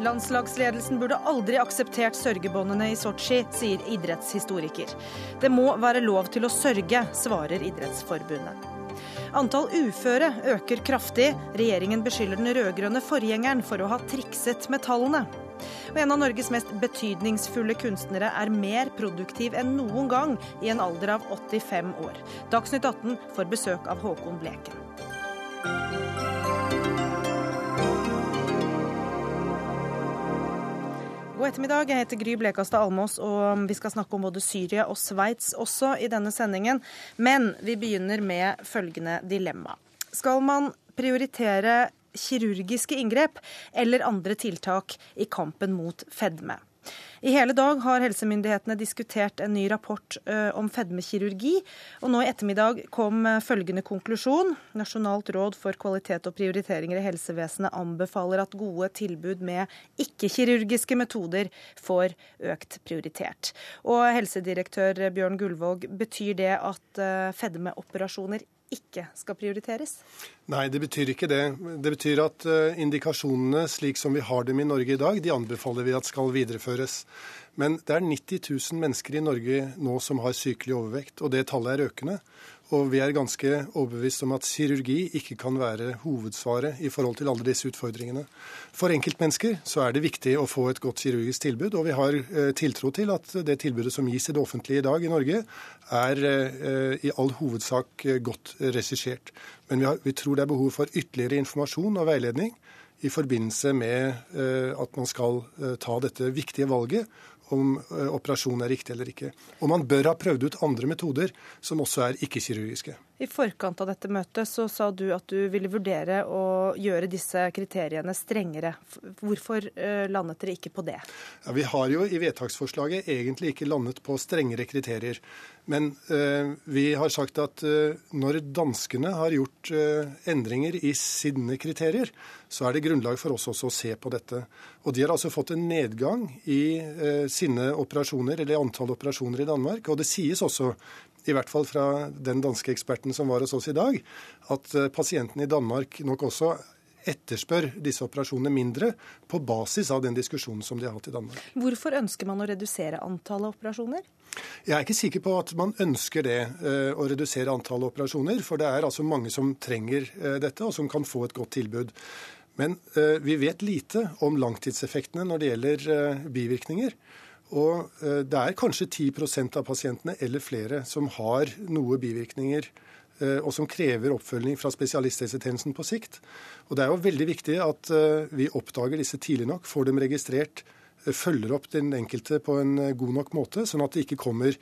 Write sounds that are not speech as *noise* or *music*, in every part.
Landslagsledelsen burde aldri akseptert sørgebåndene i Sotsji, sier idrettshistoriker. Det må være lov til å sørge, svarer Idrettsforbundet. Antall uføre øker kraftig. Regjeringen beskylder den rød-grønne forgjengeren for å ha trikset med tallene. Og en av Norges mest betydningsfulle kunstnere er mer produktiv enn noen gang i en alder av 85 år. Dagsnytt 18 får besøk av Håkon Bleken. God ettermiddag. Jeg heter Gry Blekastad Almås, og vi skal snakke om både Syria og Sveits også i denne sendingen. Men vi begynner med følgende dilemma. Skal man prioritere kirurgiske inngrep eller andre tiltak i kampen mot fedme? I hele dag har helsemyndighetene diskutert en ny rapport om fedmekirurgi. Og nå i ettermiddag kom følgende konklusjon. Nasjonalt råd for kvalitet og prioriteringer i helsevesenet anbefaler at gode tilbud med ikke-kirurgiske metoder får økt prioritert. Og helsedirektør Bjørn Gullvåg, betyr det at fedmeoperasjoner ikke skal prioriteres? Nei, det betyr ikke det. Det betyr at indikasjonene slik som vi har dem i Norge i dag, de anbefaler vi at skal videreføres. Men det er 90 000 mennesker i Norge nå som har sykelig overvekt, og det tallet er økende. Og vi er ganske overbevist om at kirurgi ikke kan være hovedsvaret i forhold til alle disse utfordringene. For enkeltmennesker så er det viktig å få et godt kirurgisk tilbud, og vi har tiltro til at det tilbudet som gis i det offentlige i dag i Norge, er i all hovedsak godt regissert. Men vi, har, vi tror det er behov for ytterligere informasjon og veiledning i forbindelse med at man skal ta dette viktige valget om operasjonen er riktig eller ikke. Og man bør ha prøvd ut andre metoder som også er ikke-kirurgiske. I forkant av dette møtet så sa du at du ville vurdere å gjøre disse kriteriene strengere. Hvorfor landet dere ikke på det? Ja, vi har jo i vedtaksforslaget egentlig ikke landet på strengere kriterier. Men uh, vi har sagt at uh, når danskene har gjort uh, endringer i sine kriterier, så er det grunnlag for oss også å se på dette. Og de har altså fått en nedgang i sine operasjoner, eller antall operasjoner i Danmark. Og det sies også i hvert fall fra den danske eksperten som var hos oss i dag, at pasientene i Danmark nok også etterspør disse operasjonene mindre på basis av den diskusjonen som de har hatt i Danmark. Hvorfor ønsker man å redusere antallet operasjoner? Jeg er ikke sikker på at man ønsker det, å redusere antallet operasjoner. For det er altså mange som trenger dette, og som kan få et godt tilbud. Men vi vet lite om langtidseffektene når det gjelder bivirkninger. Og det er kanskje 10% av pasientene eller flere som har noe bivirkninger og som krever oppfølging fra spesialisthelsetjenesten på sikt. Og Det er jo veldig viktig at vi oppdager disse tidlig nok, får dem registrert, følger opp den enkelte på en god nok måte, sånn at det ikke kommer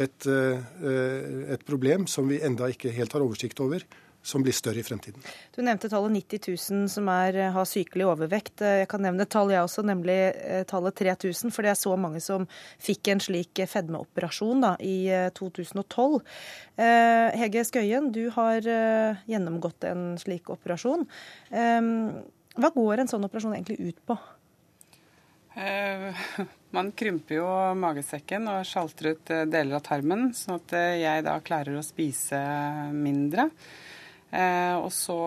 et, et problem som vi enda ikke helt har oversikt over, som blir større i fremtiden. Du nevnte tallet 90 000 som er, har sykelig overvekt. Jeg kan nevne et tall jeg også, nemlig tallet 3000. For det er så mange som fikk en slik fedmeoperasjon da, i 2012. Hege Skøyen, du har gjennomgått en slik operasjon. Hva går en sånn operasjon egentlig ut på? Man krymper jo magesekken og sjalter ut deler av tarmen, sånn at jeg da klarer å spise mindre. Og så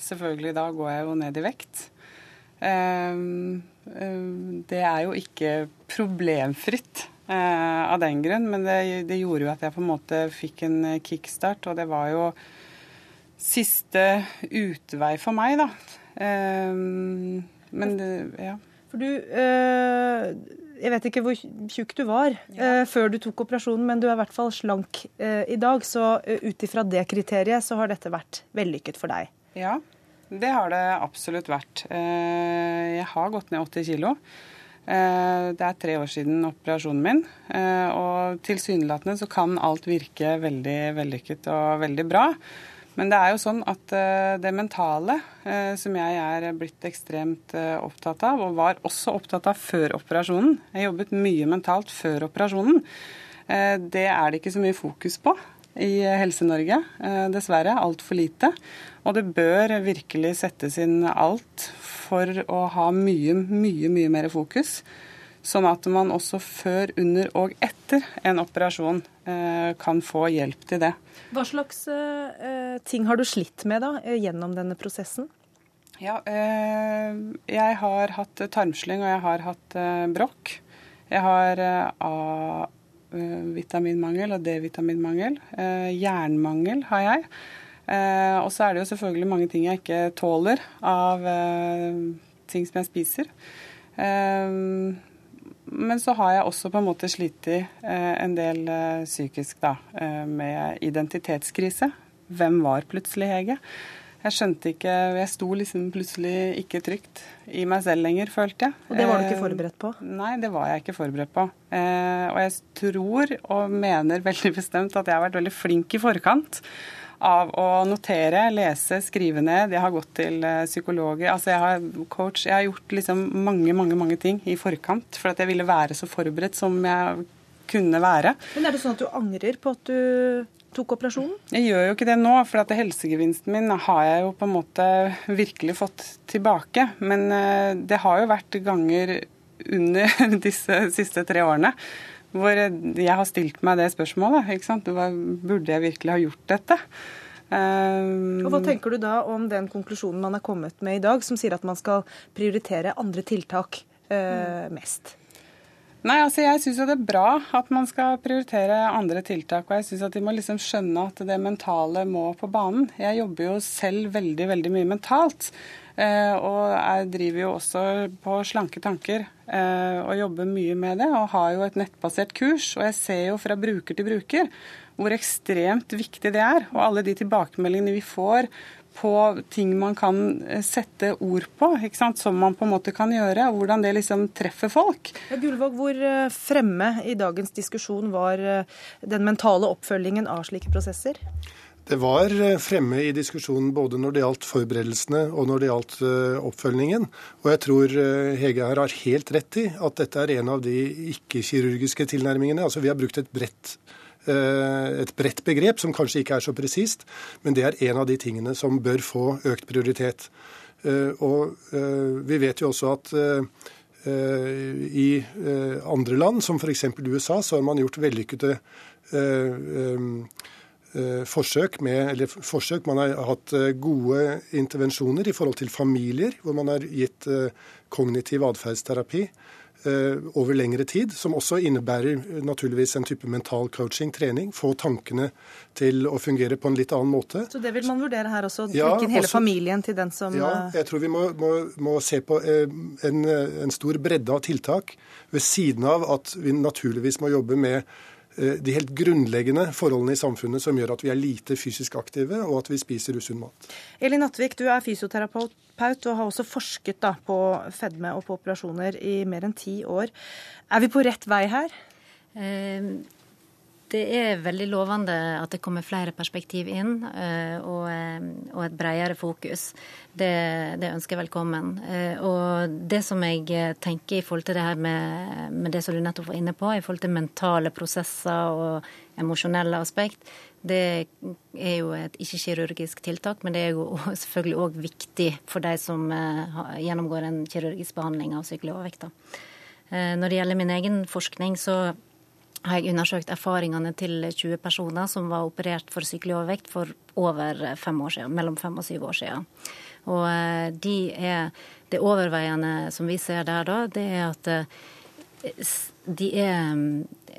selvfølgelig da går jeg jo ned i vekt. Det er jo ikke problemfritt av den grunn, men det, det gjorde jo at jeg på en måte fikk en kickstart, og det var jo siste utvei for meg, da. Men det, ja. For du Jeg vet ikke hvor tjukk du var ja. før du tok operasjonen, men du er i hvert fall slank i dag. Så ut ifra det kriteriet så har dette vært vellykket for deg? Ja, det har det absolutt vært. Jeg har gått ned 80 kilo. Det er tre år siden operasjonen min, og tilsynelatende så kan alt virke veldig vellykket og veldig bra. Men det er jo sånn at det mentale, som jeg er blitt ekstremt opptatt av, og var også opptatt av før operasjonen Jeg jobbet mye mentalt før operasjonen. Det er det ikke så mye fokus på i Helse-Norge, dessverre. Altfor lite. Og det bør virkelig settes inn alt for å ha mye, mye, mye mer fokus. Sånn at man også før, under og etter en operasjon kan få hjelp til det. Hva slags uh, ting har du slitt med da, gjennom denne prosessen? Ja, eh, jeg har hatt tarmslyng og jeg har hatt eh, brokk. Jeg har eh, A-vitaminmangel og D-vitaminmangel. Eh, jernmangel har jeg. Eh, og så er det jo selvfølgelig mange ting jeg ikke tåler av eh, ting som jeg spiser. Men så har jeg også på en måte slitt en del psykisk, da, med identitetskrise. Hvem var plutselig Hege? Jeg skjønte ikke Jeg sto liksom plutselig ikke trygt i meg selv lenger, følte jeg. Og det var du ikke forberedt på? Eh, nei, det var jeg ikke forberedt på. Eh, og jeg tror og mener veldig bestemt at jeg har vært veldig flink i forkant av å notere, lese, skrive ned. Jeg har gått til eh, psykologer, altså jeg har coach. Jeg har gjort liksom mange, mange, mange ting i forkant for at jeg ville være så forberedt som jeg kunne være. Men er det sånn at du angrer på at du tok operasjonen? Jeg gjør jo ikke det nå, for at helsegevinsten min har jeg jo på en måte virkelig fått tilbake. Men eh, det har jo vært ganger under *laughs* disse siste tre årene hvor jeg har stilt meg det spørsmålet. ikke sant? Burde jeg virkelig ha gjort dette? Og Hva tenker du da om den konklusjonen man er kommet med i dag, som sier at man skal prioritere andre tiltak eh, mest? Nei, altså jeg syns det er bra at man skal prioritere andre tiltak. Og jeg syns at de må liksom skjønne at det mentale må på banen. Jeg jobber jo selv veldig, veldig mye mentalt. Eh, og jeg driver jo også på slanke tanker eh, og jobber mye med det. Og har jo et nettbasert kurs. Og jeg ser jo fra bruker til bruker hvor ekstremt viktig det er. Og alle de tilbakemeldingene vi får på ting man kan eh, sette ord på, som man på en måte kan gjøre, og hvordan det liksom treffer folk. Ja, Gullvåg, hvor fremme i dagens diskusjon var den mentale oppfølgingen av slike prosesser? Det var fremme i diskusjonen både når det gjaldt forberedelsene og når det gjaldt oppfølgingen. Og jeg tror Hege her har helt rett i at dette er en av de ikke-kirurgiske tilnærmingene. Altså Vi har brukt et bredt Eh, et bredt begrep som kanskje ikke er så presist, men det er en av de tingene som bør få økt prioritet. Eh, og eh, vi vet jo også at i andre land, som f.eks. USA, så har man gjort vellykkede forsøk med Eller forsøk, man har hatt gode intervensjoner i forhold til familier, hvor man har gitt kognitiv atferdsterapi. Eh, over lengre tid, som også innebærer naturligvis en type mental coaching, trening. Få tankene til å fungere på en litt annen måte. Så det vil man vurdere her også? Trekke ja, inn hele også, familien til den som Ja, eh, jeg tror vi må, må, må se på eh, en, en stor bredde av tiltak, ved siden av at vi naturligvis må jobbe med de helt grunnleggende forholdene i samfunnet som gjør at vi er lite fysisk aktive, og at vi spiser usunn mat. Elin Nattvik, du er fysioterapeut og har også forsket da, på fedme og på operasjoner i mer enn ti år. Er vi på rett vei her? Eh, det er veldig lovende at det kommer flere perspektiv inn, eh, eh, og et bredere fokus. Det, det, ønsker jeg velkommen. Og det som jeg tenker i forhold til det her med, med det som du nettopp var inne på, i forhold til mentale prosesser og emosjonelle aspekt, det er jo et ikke-kirurgisk tiltak, men det er jo *laughs* selvfølgelig òg viktig for de som eh, gjennomgår en kirurgisk behandling av sykelig overvekt. Eh, når det gjelder min egen forskning, så har jeg undersøkt erfaringene til 20 personer som var operert for sykelig overvekt for over fem år siden, mellom fem og syv år siden. Og eh, de er, det overveiende som vi ser der da, det er at de, er,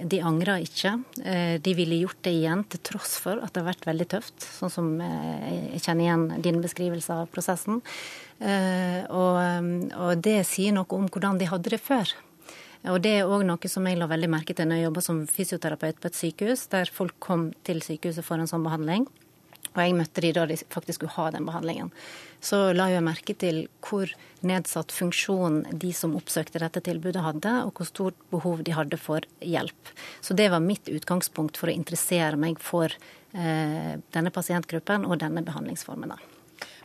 de angrer ikke. Eh, de ville gjort det igjen til tross for at det har vært veldig tøft, sånn som eh, jeg kjenner igjen din beskrivelse av prosessen. Eh, og, og det sier noe om hvordan de hadde det før. Og Det er òg noe som jeg la veldig merke til når jeg jobba som fysioterapeut på et sykehus, der folk kom til sykehuset for en sånn behandling. Og jeg møtte de da de faktisk skulle ha den behandlingen. Så la jeg merke til hvor nedsatt funksjon de som oppsøkte dette tilbudet hadde, og hvor stort behov de hadde for hjelp. Så det var mitt utgangspunkt for å interessere meg for eh, denne pasientgruppen og denne behandlingsformen.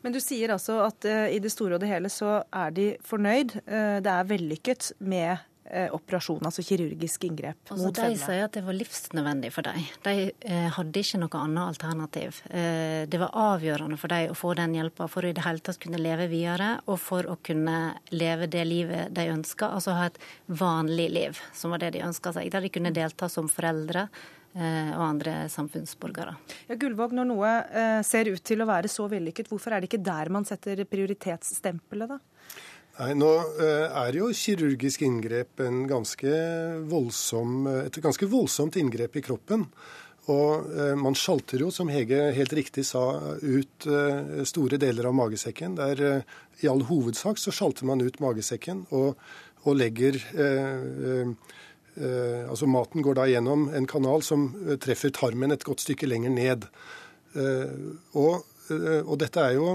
Men du sier altså at uh, i det store og det hele så er de fornøyd. Uh, det er vellykket med operasjon, altså kirurgisk inngrep altså, mot fedme. De sier at det var livsnødvendig for dem. De eh, hadde ikke noe annet alternativ. Eh, det var avgjørende for dem å få den hjelpa for å i det hele tatt kunne leve videre, og for å kunne leve det livet de ønska, altså ha et vanlig liv, som var det de ønska seg. Der de kunne delta som foreldre, og andre samfunnsborgere. Ja, Gullvåg, når noe ser ut til å være så vellykket, hvorfor er det ikke der man setter prioritetsstempelet, da? Nei, Nå er jo kirurgisk inngrep ganske voldsom, et ganske voldsomt inngrep i kroppen. Og man sjalter jo, som Hege helt riktig sa, ut store deler av magesekken. Der i all hovedsak så sjalter man ut magesekken og, og legger eh, eh, Altså maten går da gjennom en kanal som treffer tarmen et godt stykke lenger ned. Eh, og, og, dette er jo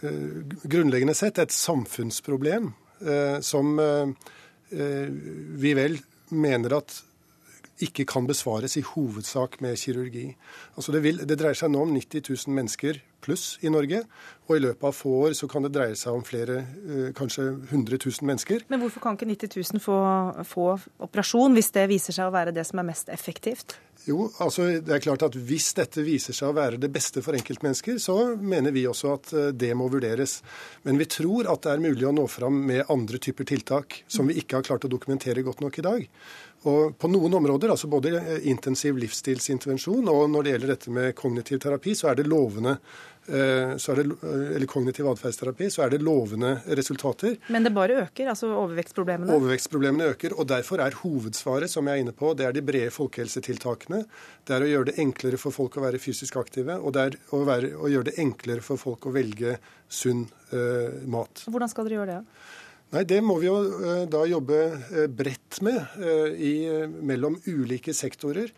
grunnleggende sett et samfunnsproblem som vi vel mener at ikke kan besvares i hovedsak med kirurgi. Altså det, vil, det, dreier seg nå om 90 000 mennesker pluss i Norge. Og i løpet av få år så kan det dreie seg om flere, eh, kanskje 100 000 mennesker. Men hvorfor kan ikke 90 000 få, få operasjon, hvis det viser seg å være det som er mest effektivt? Jo, altså det er klart at Hvis dette viser seg å være det beste for enkeltmennesker, så mener vi også at eh, det må vurderes. Men vi tror at det er mulig å nå fram med andre typer tiltak som vi ikke har klart å dokumentere godt nok i dag. Og på noen områder, altså både intensiv livsstilsintervensjon og når det gjelder dette med kognitiv terapi, så er det lovende Eh, så det, eh, eller kognitiv atferdsterapi, så er det lovende resultater. Men det bare øker, altså overvekstproblemene? Overvekstproblemene øker. og Derfor er hovedsvaret som jeg er inne på, det er de brede folkehelsetiltakene. Det er å gjøre det enklere for folk å være fysisk aktive, og det er å, være, å gjøre det enklere for folk å velge sunn uh, mat. Hvordan skal dere gjøre det? Nei, Det må vi jo uh, da jobbe bredt med uh, i, mellom ulike sektorer.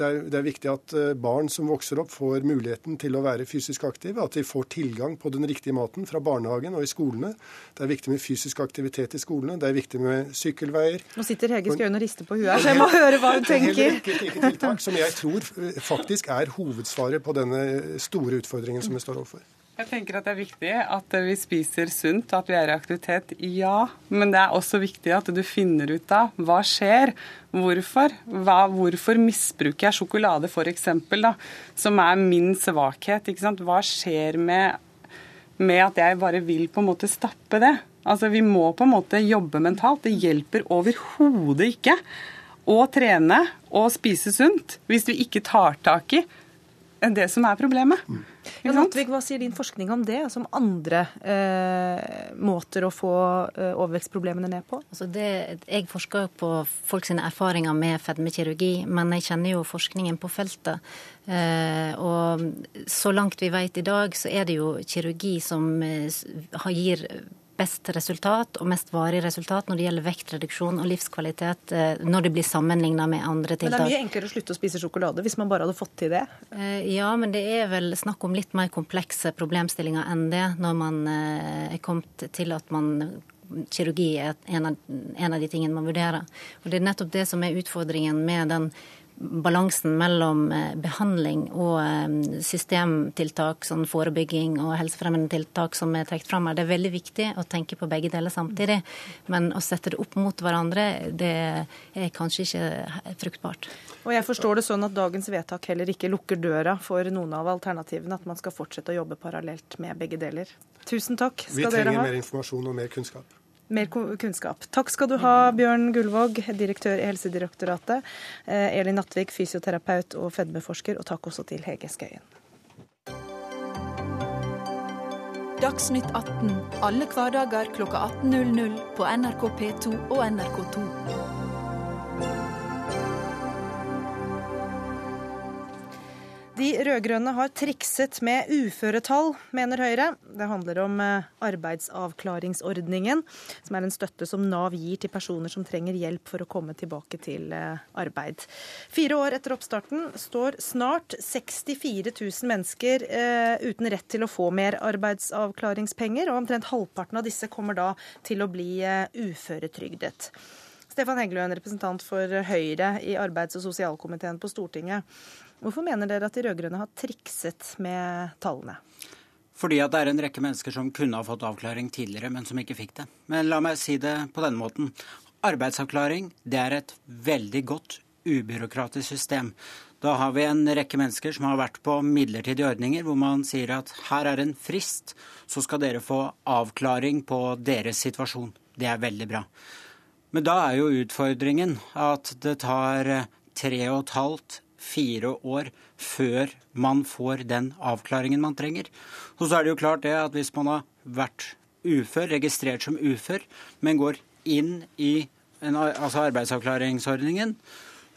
Det er, det er, viktig at eh, barn som vokser opp, får muligheten til å være fysisk aktive. At de får tilgang på den riktige maten fra barnehagen og i skolene. Det er viktig med fysisk aktivitet i skolene. Det er viktig med sykkelveier. Nå sitter Hege Skøyen og rister på huet her, så jeg må høre hva hun tenker. En rekke slike tiltak som jeg tror eh, faktisk er hovedsvaret på denne store utfordringen som vi står overfor. Jeg tenker at Det er viktig at vi spiser sunt, og at vi er i aktivitet. Ja, men det er også viktig at du finner ut av hva skjer. Hvorfor? Hva, hvorfor misbruker jeg sjokolade f.eks., som er min svakhet? Hva skjer med, med, at jeg bare vil på en måte stappe det? Altså, Vi må på en måte jobbe mentalt. Det hjelper overhodet ikke å trene og spise sunt hvis vi ikke tar tak i det som er problemet. Mm. Ja, Nattvik, hva sier din forskning om det, som altså andre eh, måter å få eh, overvekstproblemene ned på? Altså det, jeg forsker på folks erfaringer med fedmekirurgi, men jeg kjenner jo forskningen på feltet. Eh, og så langt vi vet i dag, så er det jo kirurgi som eh, gir best resultat og mest varig resultat når det gjelder vektreduksjon og livskvalitet eh, når det blir sammenligna med andre tiltak. Men det er mye enklere å slutte å spise sjokolade hvis man bare hadde fått til det? Eh, ja, men det er vel snakk om litt mer komplekse problemstillinger enn det, når man eh, er kommet til at man kirurgi er en av, en av de tingene man vurderer. Og Det er nettopp det som er utfordringen med den balansen mellom eh, behandling og eh, systemtiltak, sånn forebygging og helsefremmende tiltak som er trukket fram her. Det er veldig viktig å tenke på begge deler samtidig. Men å sette det opp mot hverandre, det er kanskje ikke fruktbart. Og jeg forstår det sånn at dagens vedtak heller ikke lukker døra for noen av alternativene, at man skal fortsette å jobbe parallelt med begge deler. Tusen takk skal dere ha. Vi trenger mer informasjon og mer kunnskap mer kunnskap. Takk skal du ha, Bjørn Gullvåg, direktør i Helsedirektoratet, eh, Elin Nattvik, fysioterapeut og fedmeforsker, og takk også til Hege Skøyen. Dagsnytt 18 alle hverdager kl 18.00 på NRK P2 og NRK2. De rød-grønne har trikset med uføretall, mener Høyre. Det handler om eh, arbeidsavklaringsordningen, som er en støtte som Nav gir til personer som trenger hjelp for å komme tilbake til eh, arbeid. Fire år etter oppstarten står snart 64 000 mennesker eh, uten rett til å få mer arbeidsavklaringspenger, og omtrent halvparten av disse kommer da til å bli uføretrygdet. Stefan Heggelund, representant for Høyre i arbeids- og sosialkomiteen på Stortinget. Hvorfor mener dere at de rød-grønne har trikset med tallene? Fordi at det er en rekke mennesker som kunne ha fått avklaring tidligere, men som ikke fikk det. Men la meg si det på denne måten. Arbeidsavklaring det er et veldig godt ubyråkratisk system. Da har vi en rekke mennesker som har vært på midlertidige ordninger, hvor man sier at her er en frist, så skal dere få avklaring på deres situasjon. Det er veldig bra. Men da er jo utfordringen at det tar tre og et halvt, fire år før man får den avklaringen man trenger. Og så er det jo klart det at hvis man har vært ufør, registrert som ufør, men går inn i en, altså arbeidsavklaringsordningen,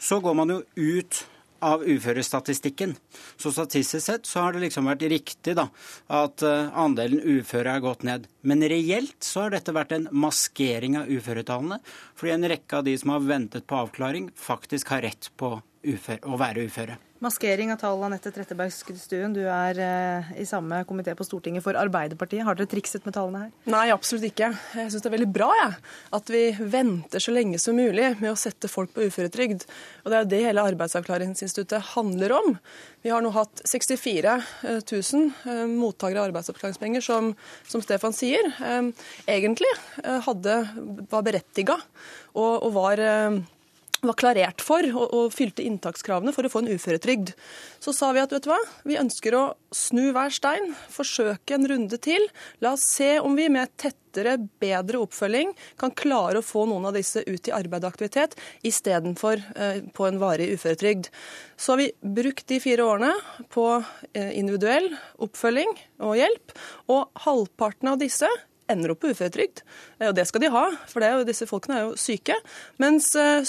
så går man jo ut av uførestatistikken. Så statistisk sett så har det liksom vært riktig da, at uh, andelen uføre er gått ned. Men reelt så har dette vært en maskering av uføretallene, fordi en rekke av de som har ventet på avklaring, faktisk har rett på ufør, å være uføre. Maskering av tall, Anette Trettebergstuen. Du er eh, i samme komité på Stortinget for Arbeiderpartiet. Har dere trikset med tallene her? Nei, absolutt ikke. Jeg syns det er veldig bra ja, at vi venter så lenge som mulig med å sette folk på uføretrygd. Og det er jo det hele Arbeidsavklaringsinstituttet handler om. Vi har nå hatt 64 000 eh, mottakere av arbeidsavklaringspenger som, som Stefan sier, eh, egentlig eh, hadde, var berettiga og, og var var klarert for og, og, fylte inntakskravene for å få en uføretrygd. Så sa vi at vet du hva, vi ønsker å snu hver stein, forsøke en runde til. La oss se om vi med tettere, bedre oppfølging kan klare å få noen av disse ut i arbeid og aktivitet istedenfor eh, på en varig uføretrygd. Så har vi brukt de fire årene på eh, individuell oppfølging og hjelp, og halvparten av disse ender opp på uføretrygd. Eh, og det skal de ha, for jo, disse folkene er jo syke. Mens, eh,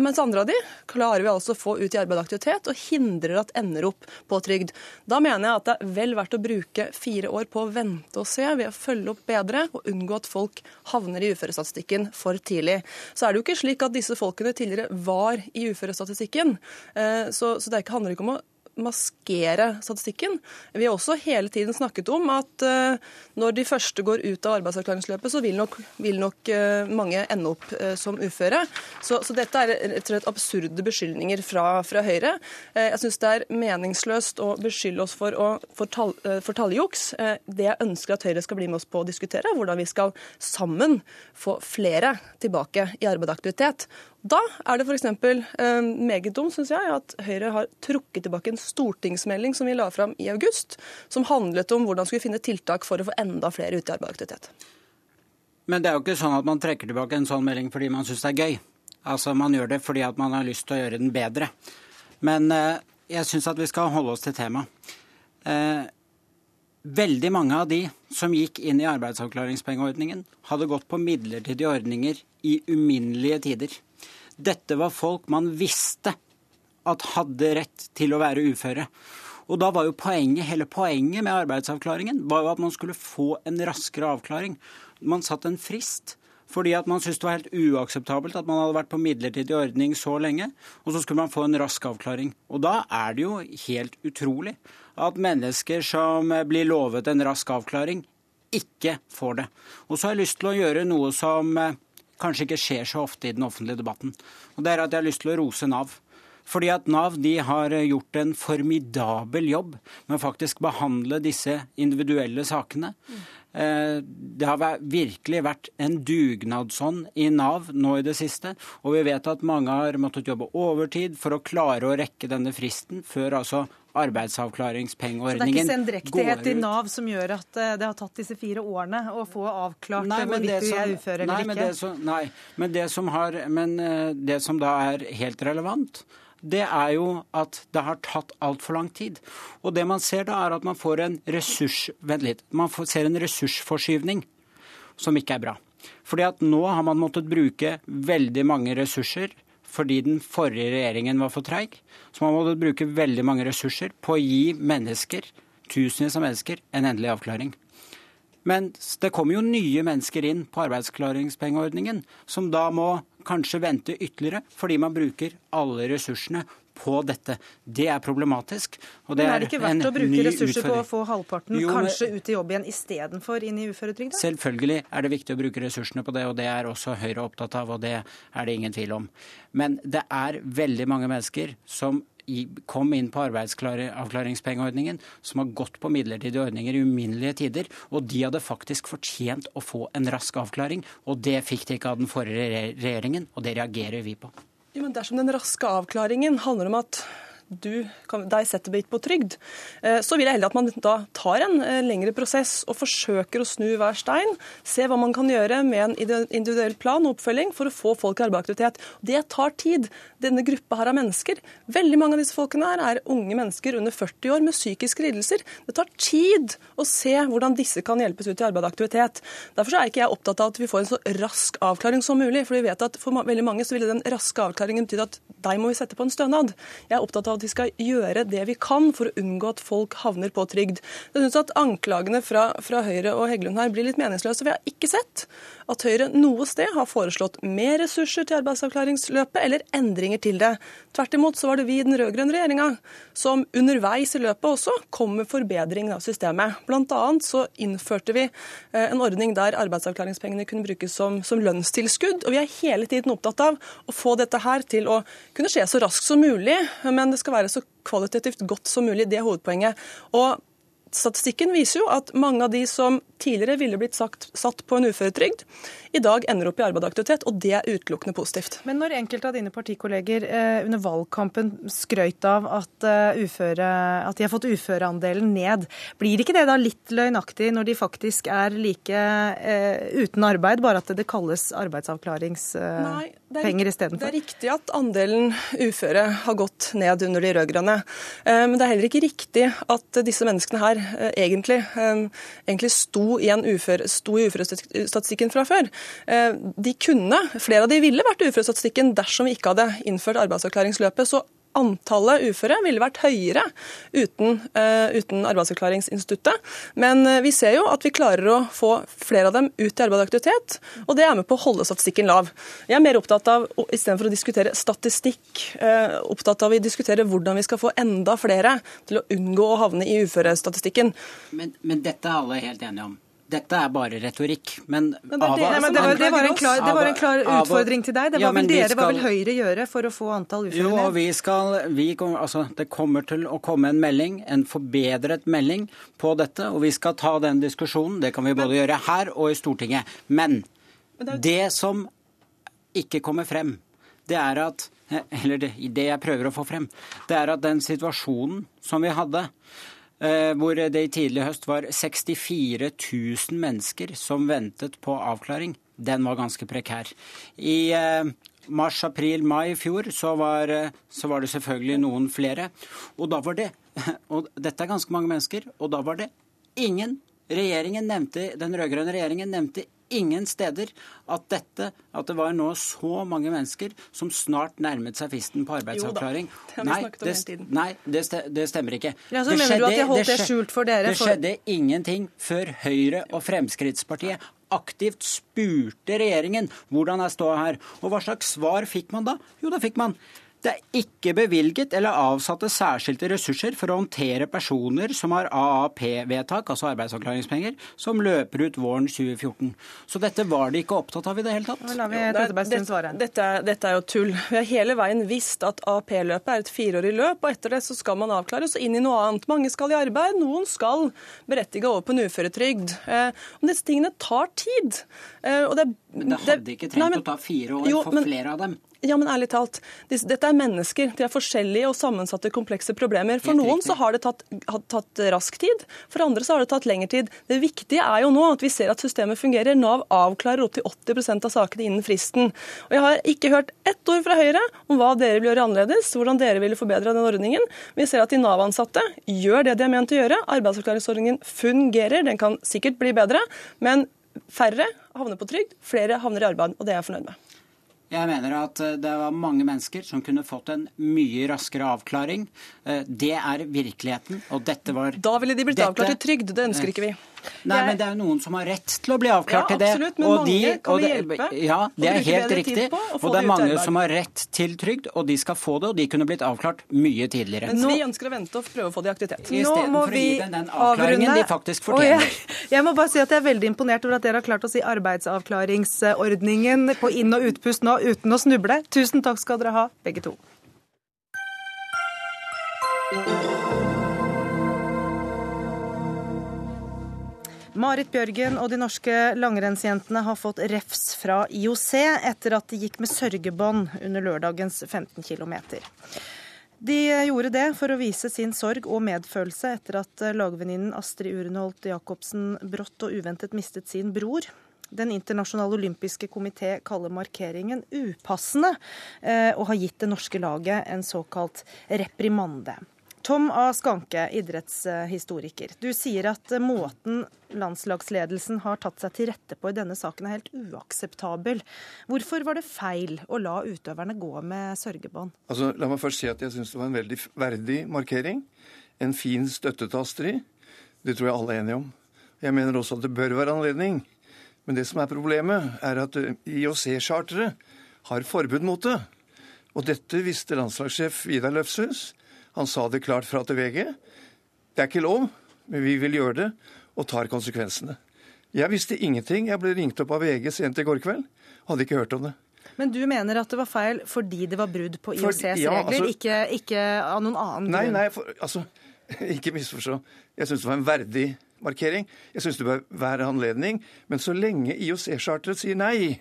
mens, andre av de klarer vi altså å få ut i arbeid og aktivitet, og hindrer at ender opp på trygd. Da mener jeg at det er vel verdt å bruke fire år på å vente og se ved å følge opp bedre og unngå at folk havner i uførestatistikken for tidlig. Så er det jo ikke slik at disse folkene tidligere var i uførestatistikken. Eh, så, så det handler ikke om å maskere statistikken. Vi har også hele tiden snakket om at uh, når de første går ut av arbeidsavklaringsløpet, så vil nok, vil nok uh, mange ende opp uh, som uføre. Så, så, dette er rett og slett absurde beskyldninger fra, fra Høyre. jeg syns det er meningsløst å beskylde oss for, å, for, tall, for talljuks. det jeg ønsker at Høyre skal bli med oss på å diskutere, er hvordan vi skal sammen få flere tilbake i arbeid og aktivitet. Da er det f.eks. Eh, meget dumt, syns jeg, at Høyre har trukket tilbake en stortingsmelding som vi la fram i august, som handlet om hvordan skulle vi finne tiltak for å få enda flere ut i arbeidsaktivitet. Men det er jo ikke sånn at man trekker tilbake en sånn melding fordi man syns det er gøy. Altså Man gjør det fordi at man har lyst til å gjøre den bedre. Men eh, jeg syns at vi skal holde oss til temaet. Eh, veldig mange av de som gikk inn i arbeidsavklaringspengeordningen, hadde gått på midlertidige ordninger i uminnelige tider. Dette var folk man visste at hadde rett til å være uføre. Og da var jo poenget, Hele poenget med arbeidsavklaringen var jo at man skulle få en raskere avklaring. Man satte en frist fordi at man syntes det var helt uakseptabelt at man hadde vært på midlertidig ordning så lenge, og så skulle man få en rask avklaring. Og da er det jo helt utrolig at mennesker som blir lovet en rask avklaring, ikke får det. Og så har jeg lyst til å gjøre noe som kanskje ikke skjer så ofte i den offentlige debatten. Og det er at jeg har lyst til å rose Nav. Fordi at Nav de har gjort en formidabel jobb med å faktisk behandle disse individuelle sakene. Mm. Det har virkelig vært en dugnadsånd i Nav nå i det siste. Og vi vet at mange har måttet jobbe overtid for å klare å rekke denne fristen før altså arbeidsavklaringspengeordningen går ut. Så det er ikke sendrektighet i Nav som gjør at eh, det har tatt disse fire årene å få avklart nei, hvorvidt du er ufør eller nei, ikke? Men det som, nei, men det som, har, men eh, det som da er helt relevant, det er jo at det har tatt altfor lang tid. Og det man ser da, er at man får en ressurs... Vent litt. Man får, ser en ressursforskyvning som ikke er bra. Fordi at nå har man måttet bruke veldig mange ressurser fordi den forrige regjeringen var for treig. Så man måtte bruke veldig mange ressurser på å gi mennesker, tusenvis av mennesker, en endelig avklaring. Men det kommer jo nye mennesker inn på arbeidsklaringspengeordningen, som da må kanskje vente ytterligere, fordi man bruker alle ressursene på dette. Det er problematisk. Og det Men er det ikke verdt å bruke ressurser på å få halvparten jo, kanskje ut i jobb igjen istedenfor inn i uføretrygd? Selvfølgelig er det viktig å bruke ressursene på det, og det er også Høyre opptatt av, og det er det ingen tvil om. Men det er veldig mange mennesker som kom inn på arbeidsavklaringspengeordningen, som har gått på midlertidige ordninger i uminnelige tider. Og de hadde faktisk fortjent å få en rask avklaring, og det fikk de ikke av den forrige regjeringen, og det reagerer vi på. Ja, men Dersom den raske avklaringen handler om at du, deg setter bit på trygd, eh, så vil jeg heller at man da tar en eh, lengre prosess og forsøker å snu hver stein. Se hva man kan gjøre med en individuell plan og oppfølging for å få folk i arbeidsaktivitet. Det tar tid. Denne gruppa her av mennesker, veldig mange av disse folkene her er unge mennesker under 40 år med psykiske lidelser. Det tar tid å se hvordan disse kan hjelpes ut i arbeid og aktivitet. Derfor er ikke jeg opptatt av at vi får en så rask avklaring som mulig. For vi vet at for veldig mange så ville den raske avklaringen betydd at deg må vi sette på en stønad. Jeg er opptatt av at vi skal gjøre det vi kan for å unngå at folk havner på trygd. Jeg synes at Anklagene fra, fra Høyre og Heggelund her blir litt meningsløse. Vi har ikke sett at Høyre noe sted har foreslått mer ressurser til arbeidsavklaringsløpet eller endringer til det. Tvert imot så var det vi i den rød-grønne regjeringa som underveis i løpet også kom med forbedring av systemet. Blant annet så innførte vi eh, en ordning der arbeidsavklaringspengene kunne brukes som, som lønnstilskudd. Og vi er hele tiden opptatt av å få dette her til å kunne skje så raskt som mulig, men det skal være så kvalitativt godt som mulig. Det er hovedpoenget. Og Statistikken viser jo at mange av de som tidligere ville blitt sagt, satt på en uføretrygd, i dag ender opp i arbeid og aktivitet, og det er utelukkende positivt. Men når enkelte av dine partikolleger eh, under valgkampen skrøyt av at, uh, uføre, at, de har fått uføreandelen ned, blir ikke det da litt løgnaktig når de faktisk er like eh, uten arbeid, bare at det kalles arbeidsavklaringspenger eh, istedenfor? Det er riktig at andelen uføre har gått ned under de rød-grønne. eh, men det er heller ikke riktig at disse menneskene her egentlig, egentlig sto i, ufør, sto i uførestatistikken fra før. Eh, de kunne, flere av de ville vært i uførestatistikken dersom vi ikke hadde innført arbeidsavklaringsløpet. så Antallet uføre ville vært høyere uten, uh, uten, arbeidsavklaringsinstituttet. Men uh, vi ser jo at vi klarer å få flere av dem ut i arbeid og aktivitet, og det er med på å holde statistikken lav. Jeg er mer opptatt av, istedenfor å diskutere statistikk, uh, opptatt av å diskutere hvordan vi skal få enda flere til å unngå å havne i uførestatistikken. Men, men dette er alle helt enige om? Dette er bare retorikk. Men, men, det, det, nei, men det, var, det, var klar, var, en klar, utfordring til deg. Det var ja, vel dere, skal, hva vil Høyre gjøre for å få antall uføre? Jo, vi skal, vi, altså, Det kommer til å komme en melding, en forbedret melding på dette. Og vi skal ta den diskusjonen. Det kan vi både gjøre her og i Stortinget. Men det som ikke kommer frem, det er at *laughs* Eller det, jeg prøver å få frem, det er at den situasjonen som vi hadde hvor det i tidlig høst var 64 000 mennesker som ventet på avklaring. Den var ganske prekær. I eh, mars, april, mai i fjor så var, eh, så var det selvfølgelig noen flere. Og da var det *laughs* Og dette er ganske mange mennesker. Og da var det ingen Regjeringen nevnte, Den rød-grønne regjeringen nevnte ingen steder at dette, at det var nå så mange mennesker som snart nærmet seg fristen på arbeidsavklaring. Jo da, det har vi snakket om hele tiden. Nei, det, det stemmer ikke. Ja, så det mener skjedde, du at de holdt det, skjult for dere? Det skjedde ingenting før Høyre og Fremskrittspartiet aktivt spurte regjeringen hvordan jeg står her. Og hva slags svar fikk man da? Jo, da fikk man det er ikke bevilget eller avsatte særskilte ressurser for å håndtere personer som har AAP-vedtak, altså arbeidsavklaringspenger, som løper ut våren 2014. Så dette var de ikke opptatt av i det hele tatt. La vi dette, dette, dette er jo tull. Vi har hele veien visst at AAP-løpet er et fireårig løp, og etter det så skal man avklares og inn i noe annet. Mange skal i arbeid, noen skal berettige over på en uføretrygd. Eh, og disse tingene tar tid. Eh, det, men det hadde ikke trengt nei, men, å ta fire år jo, for men, flere av dem. Ja, men ærlig talt. Dette er mennesker. De er forskjellige og sammensatte, komplekse problemer. For noen så har det tatt, tatt, rask tid, for andre så har det tatt lengre tid. Det viktige er jo nå at vi ser at systemet fungerer. Nav avklarer opptil 80% av sakene innen fristen. Og Jeg har ikke hørt ett ord fra Høyre om hva dere vil gjøre annerledes, hvordan dere ville forbedre den ordningen. Vi ser at de Nav-ansatte gjør det de er ment å gjøre. Arbeidsavklaringsordningen fungerer. Den kan sikkert bli bedre, men færre havner på trygd, flere havner i arbeid, og det er jeg fornøyd med. Jeg mener at eh, det var mange mennesker som kunne fått en mye raskere avklaring. Eh, det er virkeligheten, og dette var Da ville de blitt dette, avklart i trygd, det ønsker ikke vi. Nei, jeg... men det er jo noen som har rett til å bli avklart ja, til det. Absolutt, men mange de, kan vi hjelpe. Ja, det er helt riktig. Og det er mange som har rett til trygd, og de skal få det, og de kunne blitt avklart mye tidligere. Mens vi ønsker å vente og prøve å få det i aktivitet. Istedenfor å gi dem den avrunde. De faktisk fortjener. Jeg, jeg, må bare si at jeg er veldig imponert over at dere har klart å si arbeidsavklaringsordningen på inn- og utpust nå uten å snuble. Tusen takk skal dere ha, begge to. Marit Bjørgen og de norske langrennsjentene har fått refs fra IOC etter at de gikk med sørgebånd under lørdagens 15 km. De gjorde det for å vise sin sorg og medfølelse etter at lagvenninnen Astrid Urenholt Jacobsen brått og uventet mistet sin bror. Den internasjonale olympiske komité kaller markeringen upassende, eh, og har gitt det norske laget en såkalt reprimande. Tom A. Skanke, idrettshistoriker. Du sier at måten landslagsledelsen har tatt seg til rette på i denne saken er helt uakseptabel. Hvorfor var det feil å la utøverne gå med sørgebånd? Altså, la meg først si at jeg syns det var en veldig verdig markering. En fin støtte til Astrid. Det tror jeg alle er enige om. Jeg mener også at det bør være anledning. Men det som er problemet, er at IOC-charteret har forbud mot det. Og dette visste landslagssjef Vidar Løfshus. Han sa det klart fra til VG. Det er ikke lov, men vi vil gjøre det, og tar konsekvensene. Jeg visste ingenting. Jeg ble ringt opp av VG sent i går kveld. Hadde ikke hørt om det. Men du mener at det var feil fordi det var brudd på IOCs ja, regler, altså, ikke, ikke, av noen annen nei, grunn? Nei, for, altså, *laughs* ikke misforstå. Jeg syns det var en verdig markering. Jeg syns det bør være anledning. Men så lenge IOC-charteret sier nei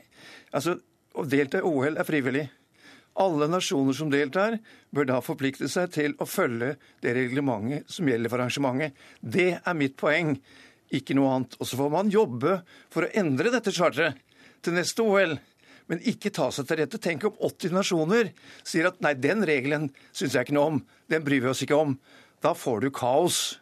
altså, Å delta i OL er frivillig. Alle nasjoner som deltar, bør da forplikte seg til å følge det reglementet som gjelder for arrangementet. Det er mitt poeng, ikke noe annet. Og så får man jobbe for å endre dette charteret til neste OL. Men ikke ta seg til rette. Tenk om 80 nasjoner sier at nei, den regelen syns jeg ikke noe om. Den bryr vi oss ikke om. Da får du kaos.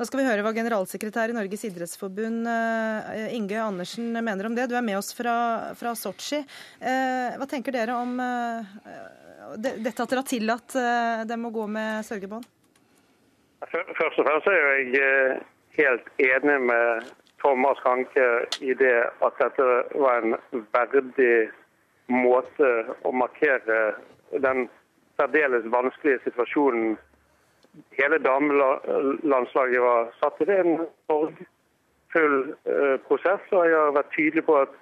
Da skal vi høre hva generalsekretær i Norges idrettsforbund eh, Inge Andersen mener om det. Du er med oss fra, fra Sotsji. Eh, hva tenker dere om eh, dette at dere har tillatt dem å gå med sørgebånd? Først og fremst er jeg helt enig med Thomas Hanke i det at dette var en verdig måte å markere den særdeles vanskelige situasjonen hele damelandslaget var satt i. Det er en sorgfull eh, prosess. og Jeg har vært tydelig på at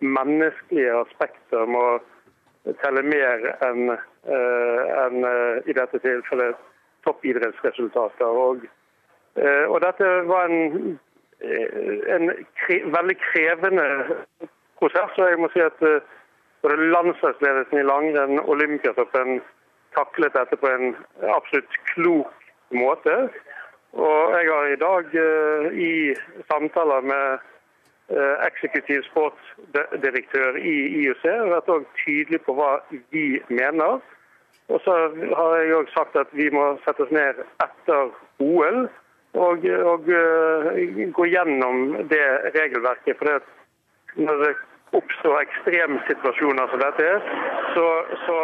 menneskelige aspekter må telle mer enn uh, en, uh, i dette tilfellet toppidrettsresultater. Og, og dette var en, en kre, veldig krevende prosess. og jeg må si at både landslagsledelsen i langrenn, Olympiatoppen, taklet dette på en absolutt klok måte. Og jeg har i dag uh, i samtaler med uh, eksekutiv sportsdirektør i IOC vært tydelig på hva vi mener. Og så har jeg òg sagt at vi må sette oss ned etter OL og, og uh, gå gjennom det regelverket. For det, når det oppstår ekstremsituasjoner som dette, så, så,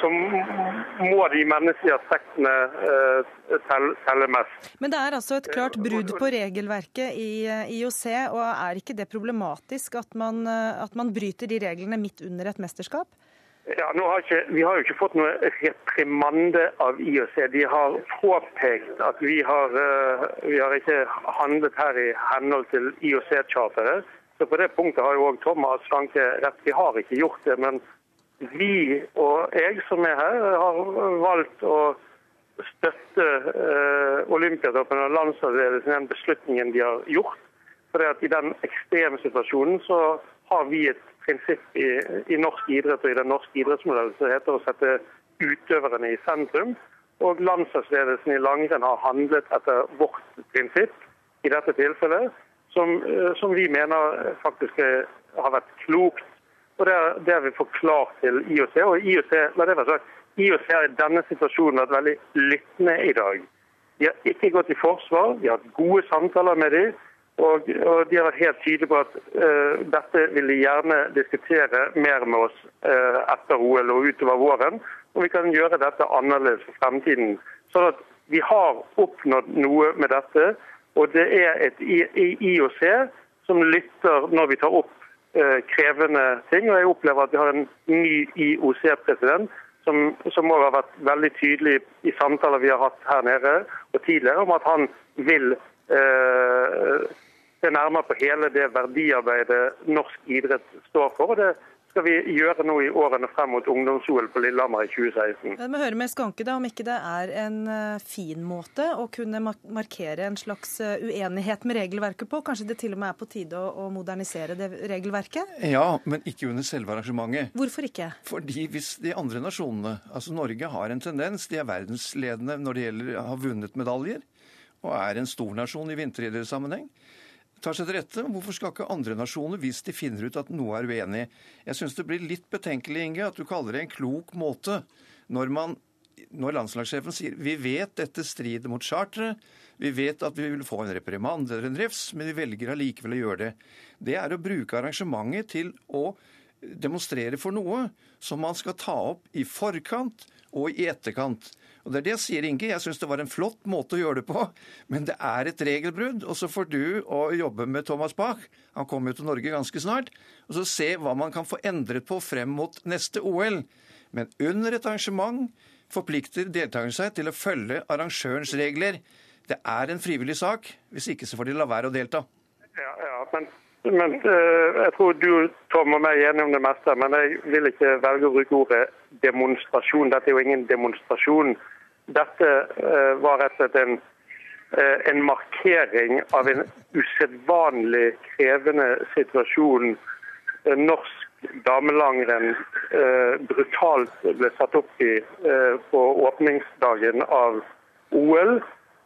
så må de menneskelige aspektene uh, telle, mest. Men det er altså et klart brudd på regelverket i IOC, og er ikke det problematisk at man, eh, at man bryter de reglene midt under et mesterskap? Ja, har ikke, Vi har jo ikke fått noe reprimande av IOC. De har påpekt at vi har, vi har ikke handlet her i henhold til IOC-charteret. Så På det punktet har jo òg Thomas Franke rett. Vi har ikke gjort det. Men vi og jeg som er her, har valgt å støtte eh, Olympiatoppen og landslagsledelsen i den beslutningen de har gjort. For at I den ekstreme situasjonen så har vi et prinsipp i, i norsk idrett og i den norske idrettsmodellen som heter å sette utøverne i sentrum. Og landslagsledelsen i langrenn har handlet etter vårt prinsipp i dette tilfellet som, eh, som vi mener faktisk har vært klokt. Og Det, det har vi forklart til IOC. Og IOC, la det være sagt, IOC har i denne situasjonen vært veldig lyttende i dag. De har ikke gått i forsvar, de har hatt gode samtaler med dem. Og, og de har vært helt tydelige på at uh, dette vil de gjerne diskutere mer med oss uh, etter OL og utover våren. Og vi kan gjøre dette annerledes for fremtiden. Sånn at vi har oppnådd noe med dette. Og det er et IOC som lytter når vi tar opp eh, krevende ting. Og jeg opplever at vi har en ny IOC-president som, som har vært veldig tydelig i samtaler vi har hatt her nede og tidligere, om at han vil eh, se nærmere på hele det verdiarbeidet norsk idrett står for. og Det skal vi gjøre nå i årene frem mot ungdoms-OL på Lillehammer i 2016. Vi må høre med Skanke da, om ikke det er en eh, fin måte å kunne markere en slags eh, uenighet med regelverket på? Kanskje det til og med er på tide å, modernisere det regelverket? Ja, men ikke under selve arrangementet. Hvorfor ikke? Fordi hvis de andre nasjonene Altså Norge har en tendens, de er verdensledende når det gjelder å ha vunnet medaljer, og er en stor nasjon i vinteridrettssammenheng tar seg til rette. Hvorfor skal ikke andre nasjoner, hvis de finner ut at noe er uenig Jeg syns det blir litt betenkelig, Inge, at du kaller det en klok måte når, man, når landslagssjefen sier vi vet dette strider mot charteret, vi vet at vi vil få en reprimand eller en refs, men vi velger allikevel å gjøre det. Det er å bruke arrangementet til å demonstrere for noe som man skal ta opp i forkant og i etterkant. Og Det er det jeg sier, Inge. Jeg syns det var en flott måte å gjøre det på. Men det er et regelbrudd. Og så får du å jobbe med Thomas Bach, han kommer jo til Norge ganske snart, og så se hva man kan få endret på frem mot neste OL. Men under et arrangement forplikter deltakerne seg til å følge arrangørens regler. Det er en frivillig sak. Hvis ikke så får de la være å delta. Ja, ja men, men uh, jeg tror du Tom og meg er enige om det meste. Men jeg vil ikke velge å bruke ordet demonstrasjon. Dette er jo ingen demonstrasjon. Dette eh, var rett og slett en, eh, en markering av en usedvanlig krevende situasjon. Eh, norsk damelangrenn brutalt ble satt opp i på åpningsdagen av OL.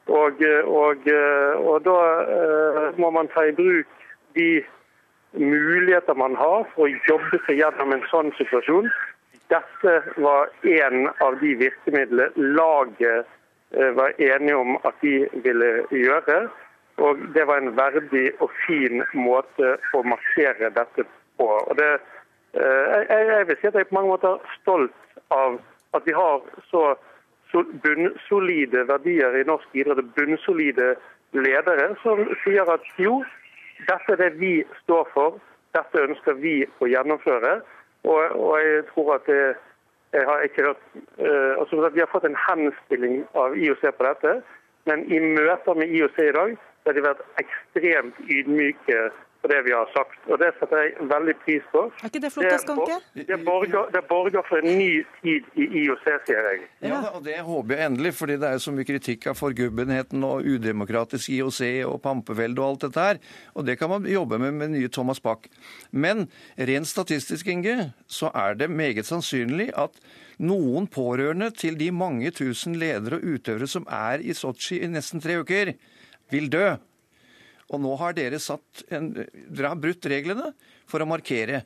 Og, og, og da må man ta i bruk de muligheter man har for å jobbe seg gjennom en sånn situasjon. Dette var en av de virkemidlene laget eh, var enige om at de ville gjøre. Og det var en verdig og fin måte å markere dette på. Og det, eh, jeg, vil si at jeg er på mange måter stolt av at vi har så, bunnsolide verdier i norsk idrett. Bunnsolide ledere som sier at jo, dette er det vi står for. Dette ønsker vi å gjennomføre. Og, og jeg tror at det, jeg har ikke hørt uh, altså Vi har fått en henstilling av IOC på dette, men i møter med IOC i dag har de vært ekstremt ydmyke på det vi har sagt. Og Det setter jeg veldig pris på. Er ikke det flott, Skanke? Det, det, borger, det borger for en ny tid i IOC, sier jeg. Ja, og Det håper jeg endelig, fordi det er så mye kritikk av forgubbenheten og udemokratisk IOC og pampevelde og alt dette her. Og det kan man jobbe med med nye Thomas Bach. Men rent statistisk, Inge, så er det meget sannsynlig at noen pårørende til de mange tusen ledere og utøvere som er i Sotsji i nesten tre uker, vil dø. Og nå har dere satt en, Dere har brutt reglene for å markere.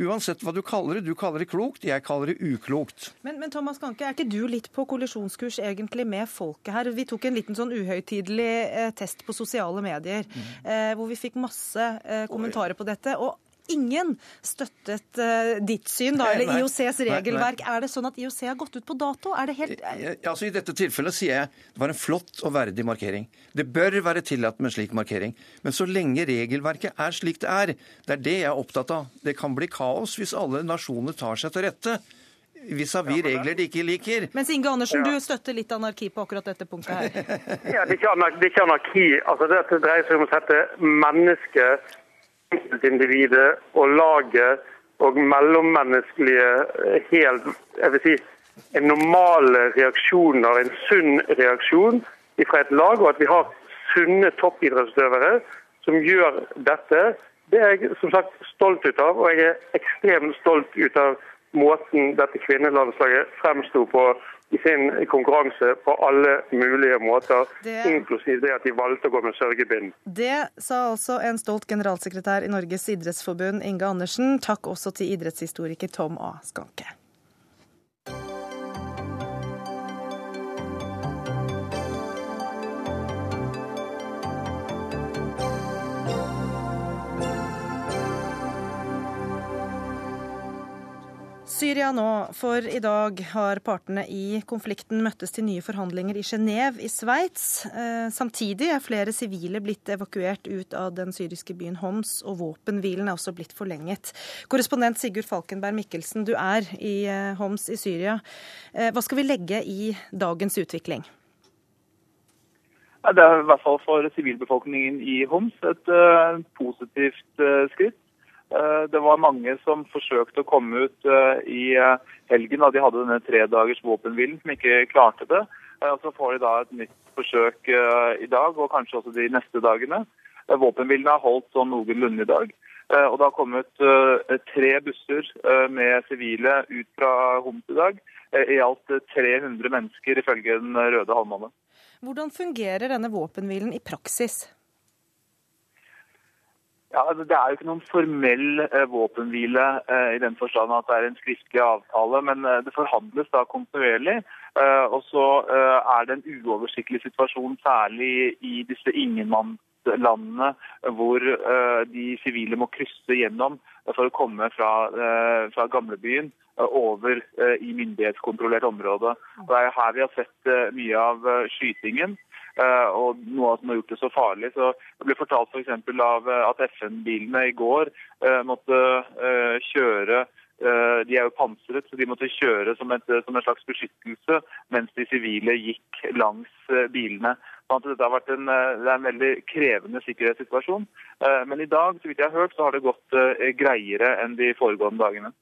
Uansett hva du kaller det. Du kaller det klokt, jeg kaller det uklokt. Men, men Thomas Ganke, er ikke du litt på kollisjonskurs egentlig med folket her? Vi tok en liten sånn uhøytidelig eh, test på sosiale medier, mm. eh, hvor vi fikk masse eh, kommentarer på dette. og ingen støttet uh, ditt syn, da, eller IOCs regelverk. Nei, nei. Er det sånn at IOC har gått ut på dato? Er det helt ja, altså, I dette tilfellet sier jeg det var en flott og verdig markering. Det bør være tillatt med en slik markering. Men så lenge regelverket er slik det er, det er det jeg er opptatt av. Det kan bli kaos hvis alle nasjoner tar seg til rette vis-à-vis -vis regler de ikke liker. Mens Inge Andersen, ja. du støtter litt anarki på akkurat dette punktet her. *laughs* ja, det ikke, anarki. Det er ikke anarki. Altså, det dreier seg om å sette mennesket enkeltindividet og laget og mellommenneskelige helt jeg vil si, en normale reaksjoner, en sunn reaksjon fra et lag, og at vi har sunne toppidrettsutøvere som gjør dette. Det er jeg som sagt stolt ut av, og jeg er ekstremt stolt ut av måten dette kvinnelandslaget fremsto på i sin konkurranse på alle mulige måter, det... inklusiv det at de valgte å gå med sørgebind. Det sa altså en stolt generalsekretær i Norges idrettsforbund, Inge Andersen. Takk også til idrettshistoriker Tom A. Skanke. Syria nå, for i dag har partene i konflikten møttes til nye forhandlinger i Genéve i Sveits. Eh, samtidig er flere sivile blitt evakuert ut av den syriske byen Homs, og våpenhvilen er også blitt forlenget. Korrespondent Sigurd Falkenberg Mikkelsen, du er i eh, Homs i Syria. Eh, hva skal vi legge i dagens utvikling? Det er i hvert fall for sivilbefolkningen i Homs et positivt skritt. Det var mange som forsøkte å komme ut i helgen da de hadde denne tredagers våpenhvilen, som ikke klarte det. Og Så får de da et nytt forsøk i dag, og kanskje også de neste dagene. Våpenhvilen er holdt sånn noenlunde i dag. Og Det har kommet tre busser med sivile ut fra Homs i dag. I alt 300 mennesker, ifølge Den røde halvmåne. Hvordan fungerer denne våpenhvilen i praksis? Ja, altså, Det er jo ikke noen formell eh, våpenhvile eh, i den forstand at det er en skriftlig avtale, men eh, det forhandles da kontinuerlig. Og så er det en uoversiktlig situasjon, særlig i disse ingenmannslandene, hvor de sivile må krysse gjennom for å komme fra, fra gamlebyen over i myndighetskontrollert område. Det er her vi har sett mye av skytingen. Eh, og noe som har gjort det så farlig. Så Det ble fortalt f.eks. For av eh, at FN-bilene i går eh, måtte kjøre de er jo pansret, så de måtte kjøre som, et, som en slags beskyttelse mens de sivile gikk langs bilene. Sånn dette har vært en, det er en veldig krevende sikkerhetssituasjon. Men i dag så vidt jeg har hørt, så har det gått greiere enn de foregående dagene.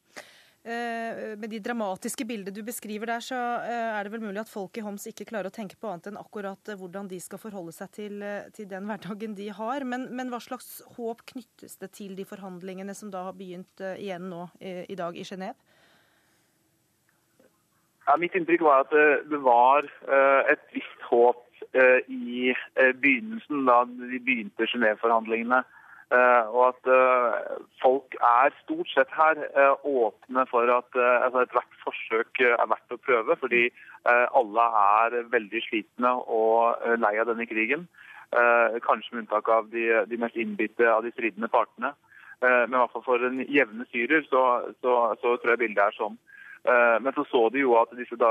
Eh, med de dramatiske bildene du beskriver der, så eh, er det vel mulig at folk i Homs ikke klarer å tenke på annet enn akkurat eh, hvordan de skal forholde seg til, til den hverdagen de har. Men, men, hva slags håp knyttes det til de forhandlingene som da har begynt igjen nå i, dag i Genéve? Ja, mitt inntrykk var at det var et visst håp i begynnelsen, da de begynte Genéve-forhandlingene. Eh, og at eh, folk er stort sett her eh, åpne for at altså ethvert forsøk er verdt å prøve. Fordi alle er veldig slitne og lei av denne krigen. Kanskje med unntak av de, de mest innbitte av de stridende partene. Men i hvert fall for en jevne syrer så, så, så tror jeg bildet er sånn. Men så så de jo at disse da,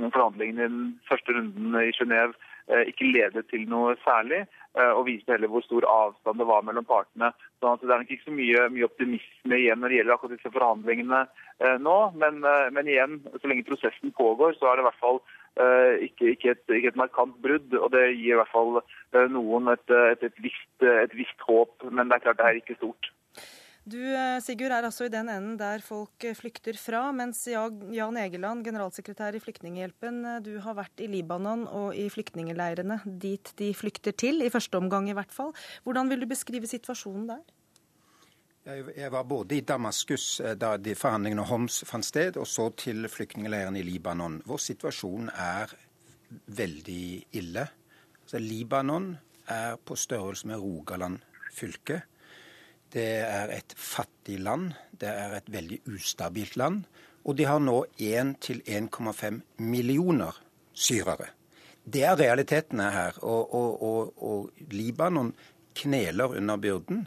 forhandlingene i den første runden i Genéve ikke ledet til noe særlig. Eh, og viste heller hvor stor avstand det var mellom partene. Så det er nok ikke så mye, mye, optimisme igjen når det gjelder akkurat disse forhandlingene eh, nå. Men, eh, men, igjen, så lenge prosessen pågår, så er det i hvert fall ikke, ikke, et, ikke, et, markant brudd. Og det gir i hvert fall noen et, et, et visst, visst, håp. Men det er klart det er ikke stort. Du eh, Sigurd, er altså i den enden der folk eh, flykter fra, mens Jan Egeland, generalsekretær i Flyktninghjelpen, eh, du har vært i Libanon og i flyktningleirene, dit de flykter til, i første omgang i hvert fall. Hvordan vil du beskrive situasjonen der? Jeg var både i Damaskus da de forhandlingene om Homs fant sted, og så til flyktningleiren i Libanon, hvor situasjonen er veldig ille. Altså, Libanon er på størrelse med Rogaland fylke. Det er et fattig land. Det er et veldig ustabilt land. Og de har nå 1-1,5 millioner syrere. Det er realitetene her. Og, og, og, og, Libanon kneler under byrden.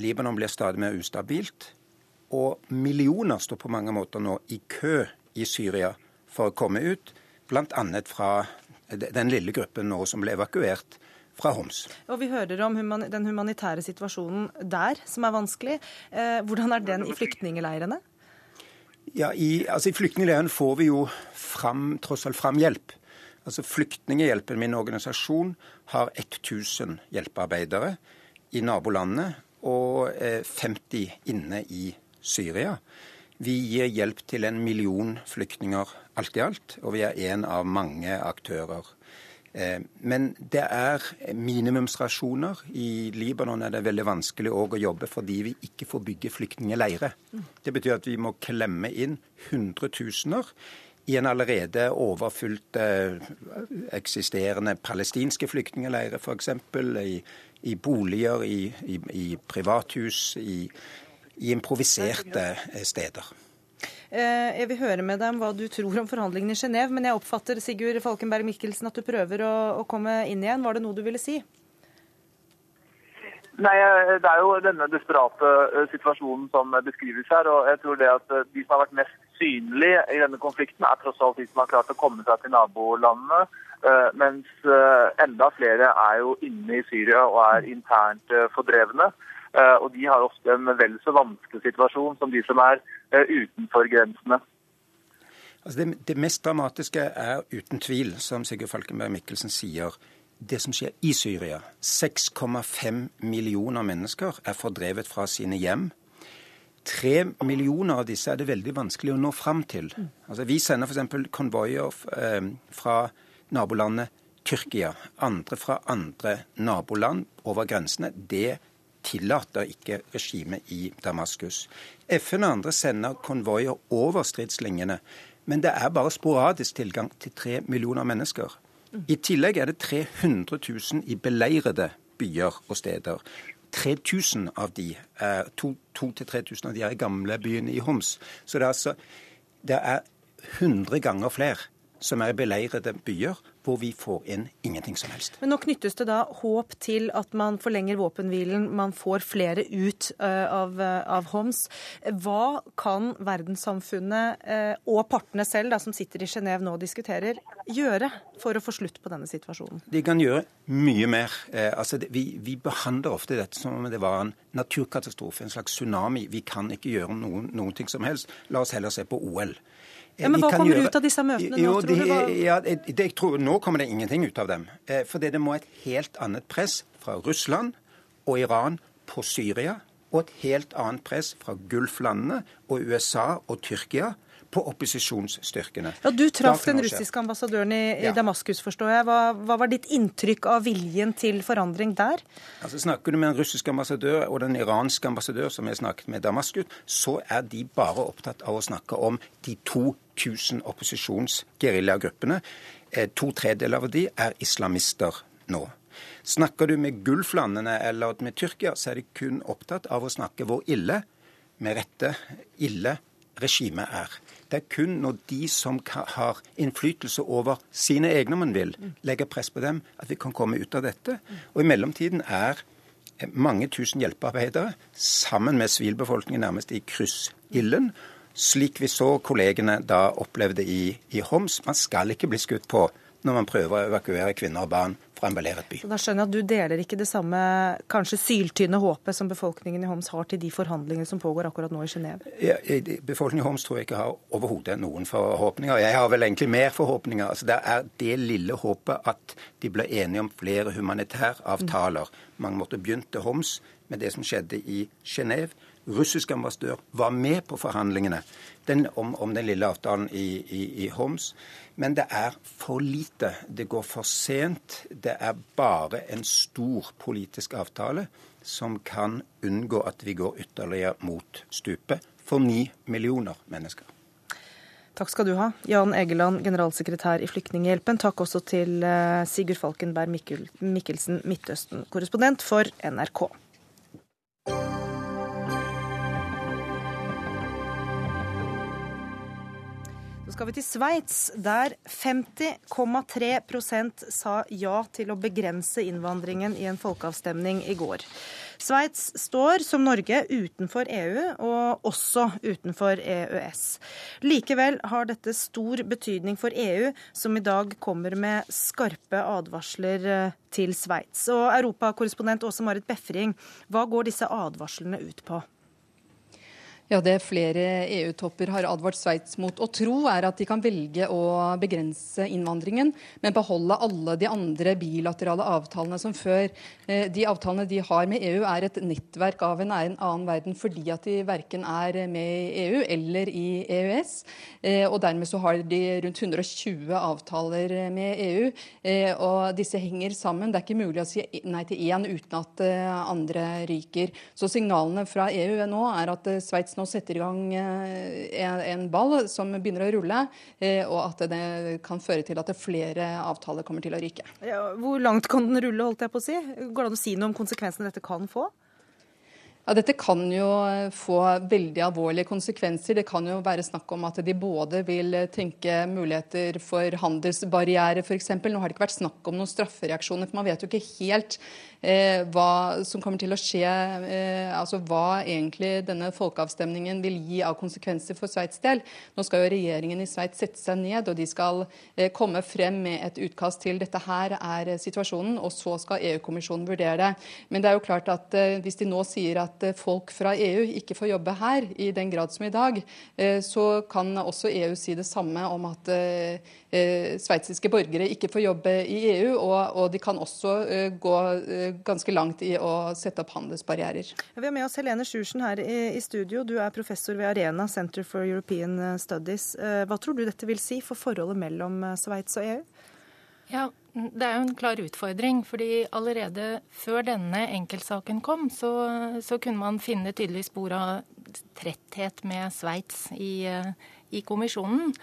Libanon blir stadig mer ustabilt. Og millioner står på mange måter nå i kø i Syria for å komme ut, bl.a. fra den lille gruppen nå som ble evakuert fra Homs. Og Vi hører om human den humanitære situasjonen der, som er vanskelig. Eh, hvordan er den i flyktningeleirene? Ja, I, altså, i flyktningleiren får vi jo fram, tross alt fram hjelp. Altså Flyktninghjelpen, min organisasjon, har 1000 hjelpearbeidere i nabolandene og eh, 50 inne i Syria. Vi gir hjelp til en million flyktninger alt i alt, og vi er en av mange aktører Eh, men det er minimumsrasjoner. I Libanon er det veldig vanskelig å jobbe fordi vi ikke får bygge flyktningleirer. Det betyr at vi må klemme inn hundretusener i en allerede overfylt eh, eksisterende palestinske flyktningleirer, f.eks. I, i boliger, i, i, i privathus, i, i improviserte eh, steder. Eh, jeg vil høre med deg om hva du tror om forhandlingene i Genéve, men jeg oppfatter Sigurd Falkenberg Mikkelsen at du prøver å, å komme inn igjen. Var det noe du ville si? Nei, eh, Det er jo denne desperate eh, situasjonen som beskrives her. og jeg tror det at De som har vært mest synlige i denne konflikten, er tross alt de som har klart å komme seg til nabolandene. Mens enda flere er jo inne i Syria og er internt fordrevne. Og de har ofte en vel så vanskelig situasjon som de som er utenfor grensene. Altså det, det, mest dramatiske er uten tvil, som Sigurd Falkenberg Mikkelsen sier, det som skjer i Syria. 6,5 millioner mennesker er fordrevet fra sine hjem Tre millioner av disse er det veldig vanskelig å nå fram til. Altså, vi sender f.eks. konvoier eh, fra nabolandet Tyrkia, andre fra andre naboland over grensene. Det tillater ikke regimet i Damaskus. FN og andre sender konvoier over stridslinjene, men det er bare sporadisk tilgang til tre millioner mennesker. I tillegg er det 300 000 i beleirede byer og steder. 3000 av de, 2000-3000 av de er i gamlebyen i Homs. Så det er altså det er 100 ganger flere som er i beleirede byer, hvor vi får inn ingenting som helst. Men nå knyttes det da håp til at man forlenger våpenhvilen, man får flere ut uh, av, uh, av, Homs. Hva kan verdenssamfunnet uh, og partene selv, da, som sitter i Genéve nå og diskuterer, gjøre for å få slutt på denne situasjonen? De kan gjøre mye mer. Altså, vi, vi, behandler ofte dette som om det var en naturkatastrofe, en slags tsunami. Vi kan ikke gjøre noen, noen ting som helst. La oss heller se på OL. Ja, men Hva kommer gjøre... ut av disse møtene nå, jo, tror du? Var... Ja, det, jeg tror, nå kommer det ingenting ut av dem. Eh, for det må et helt annet press fra Russland og Iran på Syria, og et helt annet press fra Gulflandene og USA og Tyrkia på opposisjonsstyrkene. Ja, Du traff den russiske ambassadøren i, i ja. Damaskus, forstår jeg. Hva, hva, var ditt inntrykk av viljen til forandring der? Altså, Snakker du med den russiske ambassadør og den iranske ambassadør som jeg snakket med i Damaskus, så er de bare opptatt av å snakke om de to 1000 opposisjonsgeriljagruppene. Eh, to tredeler av de er islamister nå. Snakker du med Gulflandene eller med Tyrkia, så er de kun opptatt av å snakke hvor ille, med rette, ille regimet er. Det er kun når de som har innflytelse over sine egne, om man vil, legger press på dem, at vi kan komme ut av dette. Og i mellomtiden er mange tusen hjelpearbeidere sammen med sivilbefolkningen nærmest i kryssilden slik vi så kollegene da opplevde i, i Homs. Man skal ikke bli skutt på når man prøver å evakuere kvinner og barn fra en beleiret by. Så da skjønner jeg at Du deler ikke det samme kanskje syltynne håpet som befolkningen i Homs har til de forhandlingene som pågår akkurat nå i Genéve? Ja, befolkningen i Homs tror jeg ikke har overhodet noen forhåpninger. Jeg har vel egentlig mer forhåpninger. Altså, det er det lille håpet at de ble enige om flere humanitæravtaler. Mm. Man måtte begynte Homs med det som skjedde i Genéve russisk ambassadør var med på forhandlingene den, om, om, den lille avtalen i, i, i, Homs. Men det er for lite. Det går for sent. Det er bare en stor politisk avtale som kan unngå at vi går ytterligere mot stupet for ni millioner mennesker. Takk skal du ha, Jan Egeland, generalsekretær i Flyktninghjelpen. Takk også til eh, Sigurd Falkenberg Mikkelsen, Midtøsten-korrespondent for NRK. Skal vi til Sveits, der 50,3% sa ja til å begrense innvandringen i en folkeavstemning i går. Sveits står, som Norge, utenfor EU, og også utenfor EØS. Likevel har dette stor betydning for EU, som i dag kommer med skarpe advarsler eh, til Sveits. Og europakorrespondent Åse Marit Befring, hva går disse advarslene ut på? Ja, Det flere EU-topper har advart Sveits mot å tro, er at de kan velge å begrense innvandringen, men beholde alle de andre bilaterale avtalene som før. Eh, de avtalene de har med EU, er et nettverk av en annen verden fordi at de verken er med i EU eller i EØS. Eh, og dermed så har de rundt 120 avtaler med EU, eh, og disse henger sammen. Det er ikke mulig å si nei til én uten at andre ryker. Så signalene fra EU nå er at Sveits nå setter i gang eh, en ball som begynner å rulle, eh, og at det kan føre til at flere avtaler kommer til å ryke. Ja, hvor langt kan den rulle, holdt jeg på å si? Går det an å si noe om konsekvensene dette kan få? Ja, Dette kan jo få veldig alvorlige konsekvenser. Det kan jo være snakk om at de både vil tenke muligheter for handelsbarrierer f.eks. Nå har det ikke vært snakk om noen straffereaksjoner, for man vet jo ikke helt eh, hva som kommer til å skje, eh, altså hva egentlig denne folkeavstemningen vil gi av konsekvenser for Sveits del. Nå skal jo regjeringen i Sveits sette seg ned, og de skal eh, komme frem med et utkast til dette her er situasjonen, og så skal EU-kommisjonen vurdere det. Men det er jo klart at eh, hvis de nå sier at at folk fra EU ikke får jobbe her i den grad som i dag, så kan også EU si det samme om at sveitsiske borgere ikke får jobbe i EU. Og, de kan også gå ganske langt i å sette opp handelsbarrierer. Vi har med oss Helene Sjursen her i studio. Du er professor ved Arena Center for European Studies. Hva tror du dette vil si for forholdet mellom Sveits og EU? Ja, Det er jo en klar utfordring. fordi Allerede før denne enkeltsaken kom, så, så kunne man finne tydelig spor av tretthet med Sveits i, i kommisjonen.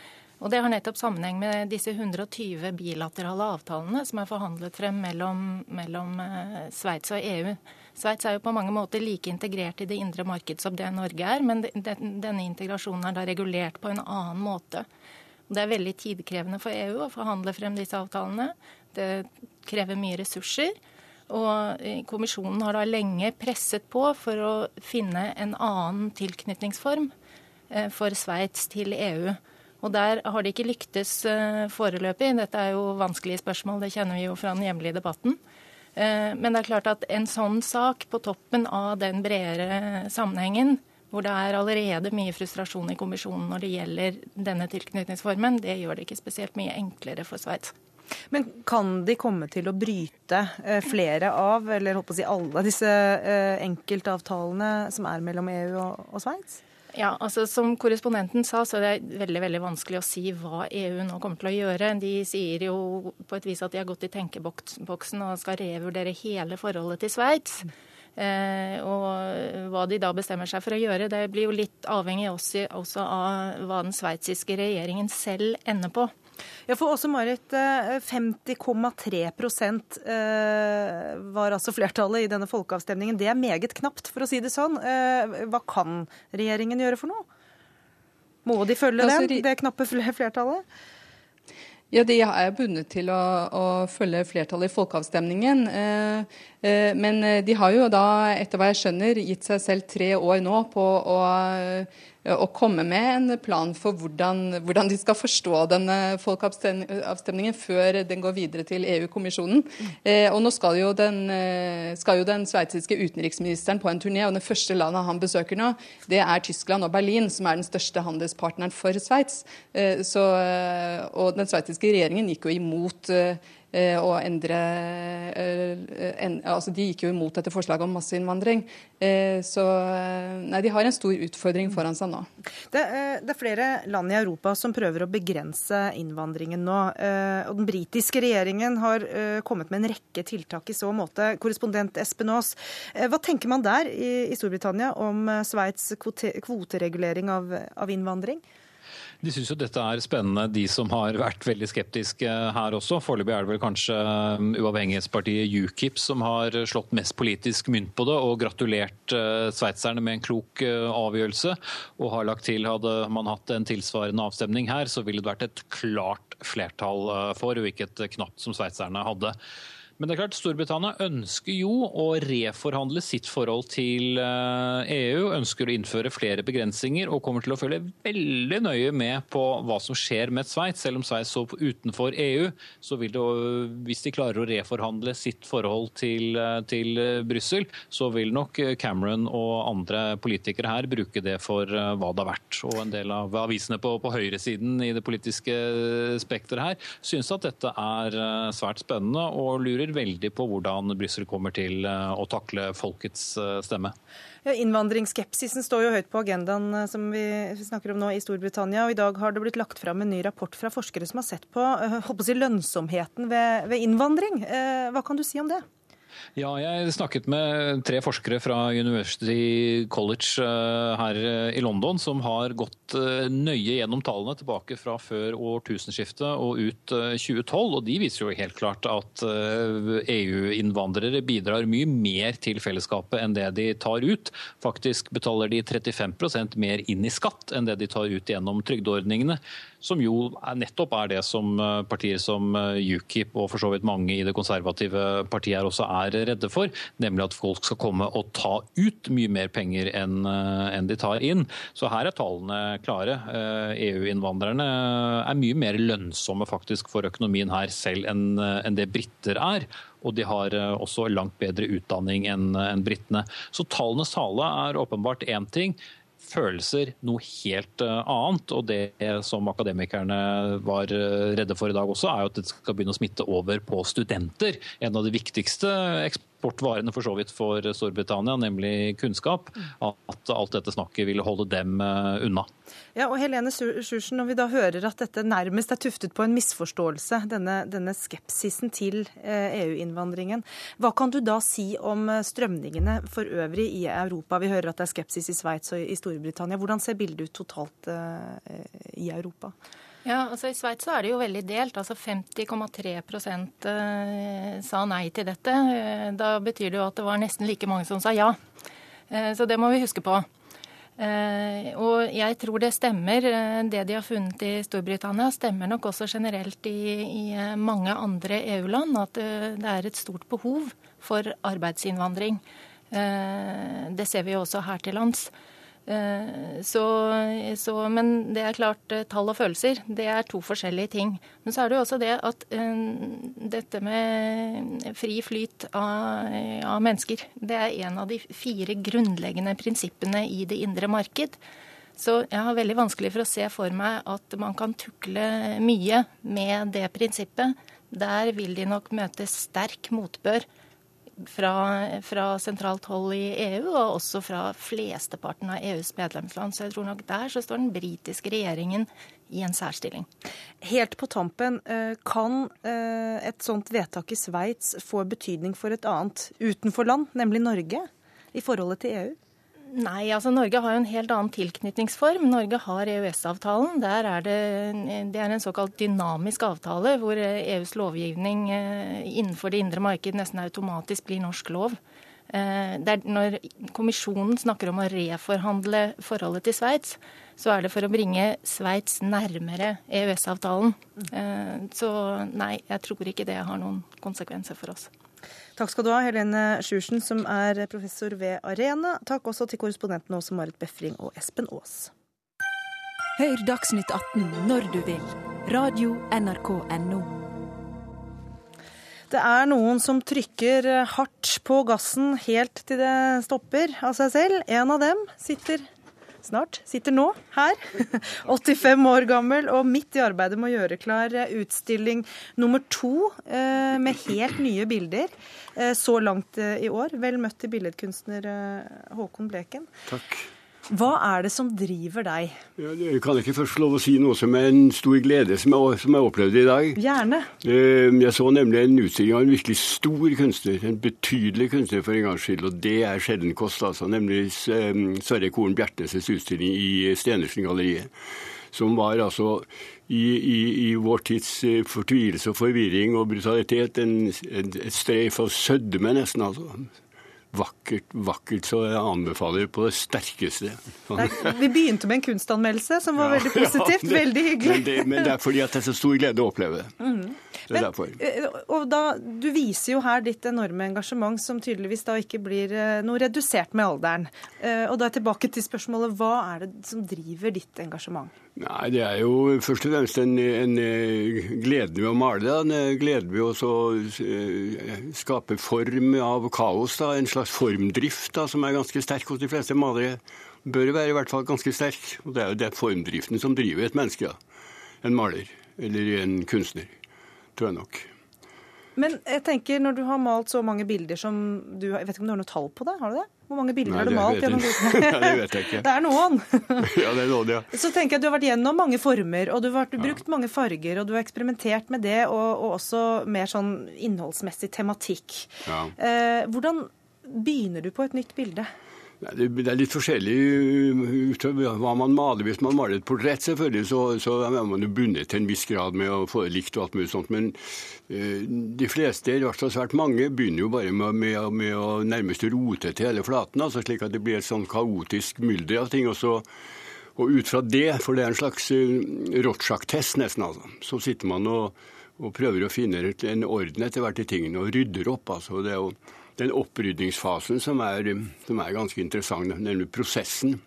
Og Det har nettopp sammenheng med disse 120 bilaterale avtalene som er forhandlet frem mellom, mellom eh, Sveits og EU. Sveits er jo på mange måter like integrert i det indre marked som det Norge er, men denne integrasjonen er da regulert på en annen måte. Det er veldig tidkrevende for EU å forhandle frem disse avtalene. Det krever mye ressurser. Og Kommisjonen har da lenge presset på for å finne en annen tilknytningsform eh, for Sveits til EU. Og Der har det ikke lyktes eh, foreløpig. Dette er jo vanskelige spørsmål, det kjenner vi jo fra den hjemlige debatten. Eh, men det er klart at en sånn sak på toppen av den bredere sammenhengen hvor det er allerede mye frustrasjon i kommisjonen når det gjelder denne tilknytningsformen, det gjør det ikke spesielt mye enklere for Sveits. Men kan de komme til å bryte eh, flere av, eller håper å si alle disse enkeltavtalene som er mellom EU og Sveits? Ja, altså Som korrespondenten sa, så er det veldig veldig vanskelig å si hva EU nå kommer til å gjøre. De sier jo på et vis at de har gått i tenkeboksen og skal revurdere hele forholdet til Sveits. Eh, og hva de da bestemmer seg for å gjøre, det blir jo litt avhengig også av hva den sveitsiske regjeringen selv ender på. Ja, for også Marit, 50,3 eh, eh, var altså flertallet i denne folkeavstemningen. Det er meget knapt, for å si det sånn. Hva kan regjeringen gjøre for noe? Må de følge den, det knappe flertallet? Ja, De er bundet til å, å følge flertallet i folkeavstemningen. Eh, eh, men de har jo da, etter hva jeg skjønner, gitt seg selv tre år nå på å å komme med en plan for hvordan, hvordan de skal forstå denne folkeavstemningen før den går videre til EU-kommisjonen. Eh, og nå skal jo den, eh, den sveitsiske utenriksministeren på en turné, og det første landet han besøker nå, det er Tyskland og Berlin, som er den største handelspartneren for Sveits. Eh, eh og den sveitsiske regjeringen gikk jo imot eh, Eh, å endre eh, en, altså De gikk jo imot dette forslaget om masseinnvandring. Eh, så nei, de har en stor utfordring foran seg nå. Det, det, er flere land i Europa som prøver å begrense innvandringen nå. Og den britiske regjeringen har kommet med en rekke tiltak i så måte. Korrespondent Espen Aas, hva tenker man der i Storbritannia om Sveits kvote, kvoteregulering av, av innvandring? De syns jo dette er spennende, de som har vært veldig skeptiske her også. Foreløpig er det vel kanskje um, uavhengighetspartiet UKIP som har slått mest politisk mynt på det, og gratulert uh, sveitserne med en klok uh, avgjørelse. Og har lagt til hadde man hatt en tilsvarende avstemning her, så ville det vært et klart flertall uh, for, og ikke et knapt som sveitserne hadde. Men det er klart, Storbritannia ønsker jo å reforhandle sitt forhold til EU. Eh, e ønsker å innføre flere begrensninger og kommer til å følge veldig nøye med på hva som skjer med Sveits. Selv om Sveits så utenfor EU, så vil det, hvis de klarer å reforhandle sitt forhold til, eh, til Brussel, så vil nok Cameron og andre politikere her bruke det for eh, hva det er verdt. Og en del av avisene på, på høyresiden i det politiske spekteret her synes at dette er svært spennende og lurer lurer veldig på hvordan Brussel kommer til eh, å takle folkets eh, stemme. Ja, innvandringsskepsisen står jo høyt på agendaen eh, som vi snakker om nå i Storbritannia. og I dag har det blitt lagt fram en ny rapport fra forskere som har sett på si, lønnsomheten ved, ved innvandring. Hva kan du si om det? Ja, jeg snakket med tre forskere fra University College eh, her i London som har gått eh, nøye gjennom tallene tilbake fra før årtusenskiftet og ut 2012. Eh, og De viser jo helt klart at EU-innvandrere e bidrar mye mer til fellesskapet enn det de tar ut. Faktisk betaler de 35% mer inn i skatt enn det de tar ut gjennom trygdeordningene. Som jo nettopp er det som eh, partier som UKIP og for så vidt mange i det konservative partiet her også er redde for, nemlig at folk skal komme og ta ut mye mer penger enn de tar inn. Så her er tallene klare. EU-innvandrerne er mye mer lønnsomme faktisk for økonomien her selv enn det briter er og de har også langt bedre utdanning enn britene. Så tallenes tale er åpenbart én ting følelser noe helt eh, annet. Og det som akademikerne var eh, redde for i dag også, er jo at det skal begynne å smitte over på studenter. En av de viktigste eksportvarene for så vidt for Storbritannia, nemlig kunnskap. At alt dette snakket ville holde dem eh, unna. Ja, og Helene Sjursen, Når vi da hører at dette nærmest er tuftet på en misforståelse, denne, denne skepsisen til EU-innvandringen, hva kan du da si om strømningene for øvrig i Europa? Vi hører at det er skepsis i Sveits og i Storbritannia. Hvordan ser bildet ut totalt i Europa? Ja, altså I Sveits er det jo veldig delt. altså 50,3 uh, sa nei til dette. Uh, da betyr det jo at det var nesten like mange som sa ja. Så det må vi huske på. Eh, og jeg tror det stemmer, eh, det de har funnet i Storbritannia, stemmer nok også generelt i, i eh, mange andre EU-land, at det er et stort behov for arbeidsinnvandring. Det ser vi jo også her til lands. Eh, så, så, men det er klart, eh, tall og følelser det er to forskjellige ting. Men så er det jo også det at uh, dette med fri flyt av, av, mennesker, det er en av de fire grunnleggende prinsippene i det indre marked. Så jeg har veldig vanskelig for å se for meg at man kan tukle mye med det prinsippet. Der vil de nok møte sterk motbør fra, fra, sentralt hold i EU, og også fra flesteparten av EUs medlemsland. Så jeg tror nok der så står den britiske regjeringen i en særstilling. Helt på tampen, eh, kan eh, et sånt vedtak i Sveits få betydning for et annet utenfor land, nemlig Norge, i forholdet til EU? Nei, altså Norge har jo en helt annen tilknytningsform. Norge har EØS-avtalen. Der er det, det er en såkalt dynamisk avtale, hvor EUs lovgivning eh, innenfor det indre marked nesten automatisk blir norsk lov. Eh, når kommisjonen snakker om å reforhandle forholdet til Sveits, så er det for å bringe Sveits nærmere EØS-avtalen. Eh, så nei, jeg tror ikke det har noen konsekvenser for oss. Takk skal du ha, Helene Sjursen, som er professor ved Arena. Takk også til korrespondentene også Marit Befring og Espen Aas. Hør Dagsnytt 18 når du vil. Radio NRK Radio.nrk.no. Det er noen som trykker hardt på gassen helt til det stopper av seg selv. En av dem sitter snart, sitter nå her, *laughs* 85 år gammel, og midt i arbeidet med å gjøre klar utstilling nummer to eh, med helt nye bilder eh, så langt eh, i år. Vel møtt til billedkunstner Håkon Bleken. Takk. Hva er det som driver deg? Ja, jeg kan ikke først lov å si noe som er en stor glede som jeg, som jeg opplevde i dag. Gjerne. Eh, jeg så nemlig en utstilling av en virkelig stor kunstner, en betydelig kunstner for en gangs skyld, og det er sjelden kost, altså. Nemlig eh, Sverre Koren Bjertneses utstilling i Stenersen-galleriet. Som var altså i, i, i, vår tids eh, fortvilelse og forvirring og brutalitet en, en, et streif av sødme, nesten. altså vakkert, vakkert, så jeg anbefaler på det sterkeste. Nei, vi begynte med en kunstanmeldelse som var ja, veldig *laughs* positivt. Ja, veldig hyggelig. Men det, men det, er fordi at det er så stor glede å oppleve det. Mm. Det er derfor. Eh, og da, Du viser jo her ditt enorme engasjement, som tydeligvis da ikke blir eh, noe redusert med alderen. Eh, og da er jeg tilbake til spørsmålet, Hva er det som driver ditt engasjement? Nei, Det er jo først og fremst en, en glede ved å male. Da. En glede ved å skape form av kaos. Da. En slags formdrift da, som er ganske sterk hos de fleste malere. Bør være i hvert fall ganske sterk. Og Det er jo den formdriften som driver et menneske. En maler eller en kunstner tror jeg nok. Men jeg tenker, når du har malt så mange bilder som du Jeg vet ikke om du har noe tall på det? Har du det? Hvor mange bilder Nei, har du malt? gjennom *laughs* ja, det vet jeg ikke. Det er noen. *laughs* ja, det er noen, ja. Så tenker jeg at Du har vært gjennom mange former, og du har ja. brukt mange farger, og du har eksperimentert med det, og, og også mer sånn innholdsmessig tematikk. Ja. Eh, hvordan begynner du på et nytt bilde? Det er litt forskjellig utover hva man maler. Hvis man maler et portrett, selvfølgelig, så, så er man jo bundet til en viss grad med å få det likt og alt mulig sånt. Men uh, de fleste, i hvert fall svært mange, begynner jo bare med, med, med å nærmest rote til hele flaten. altså Slik at det blir et sånn kaotisk mylder av ting. og så Og ut fra det, for det er en slags eh, Rorschach-test nesten, altså, så sitter man og, og prøver å finne en orden etter hvert i tingene og rydder opp. altså. Det er jo den opprydningsfasen som er, som er ganske interessant, nemlig prosessen.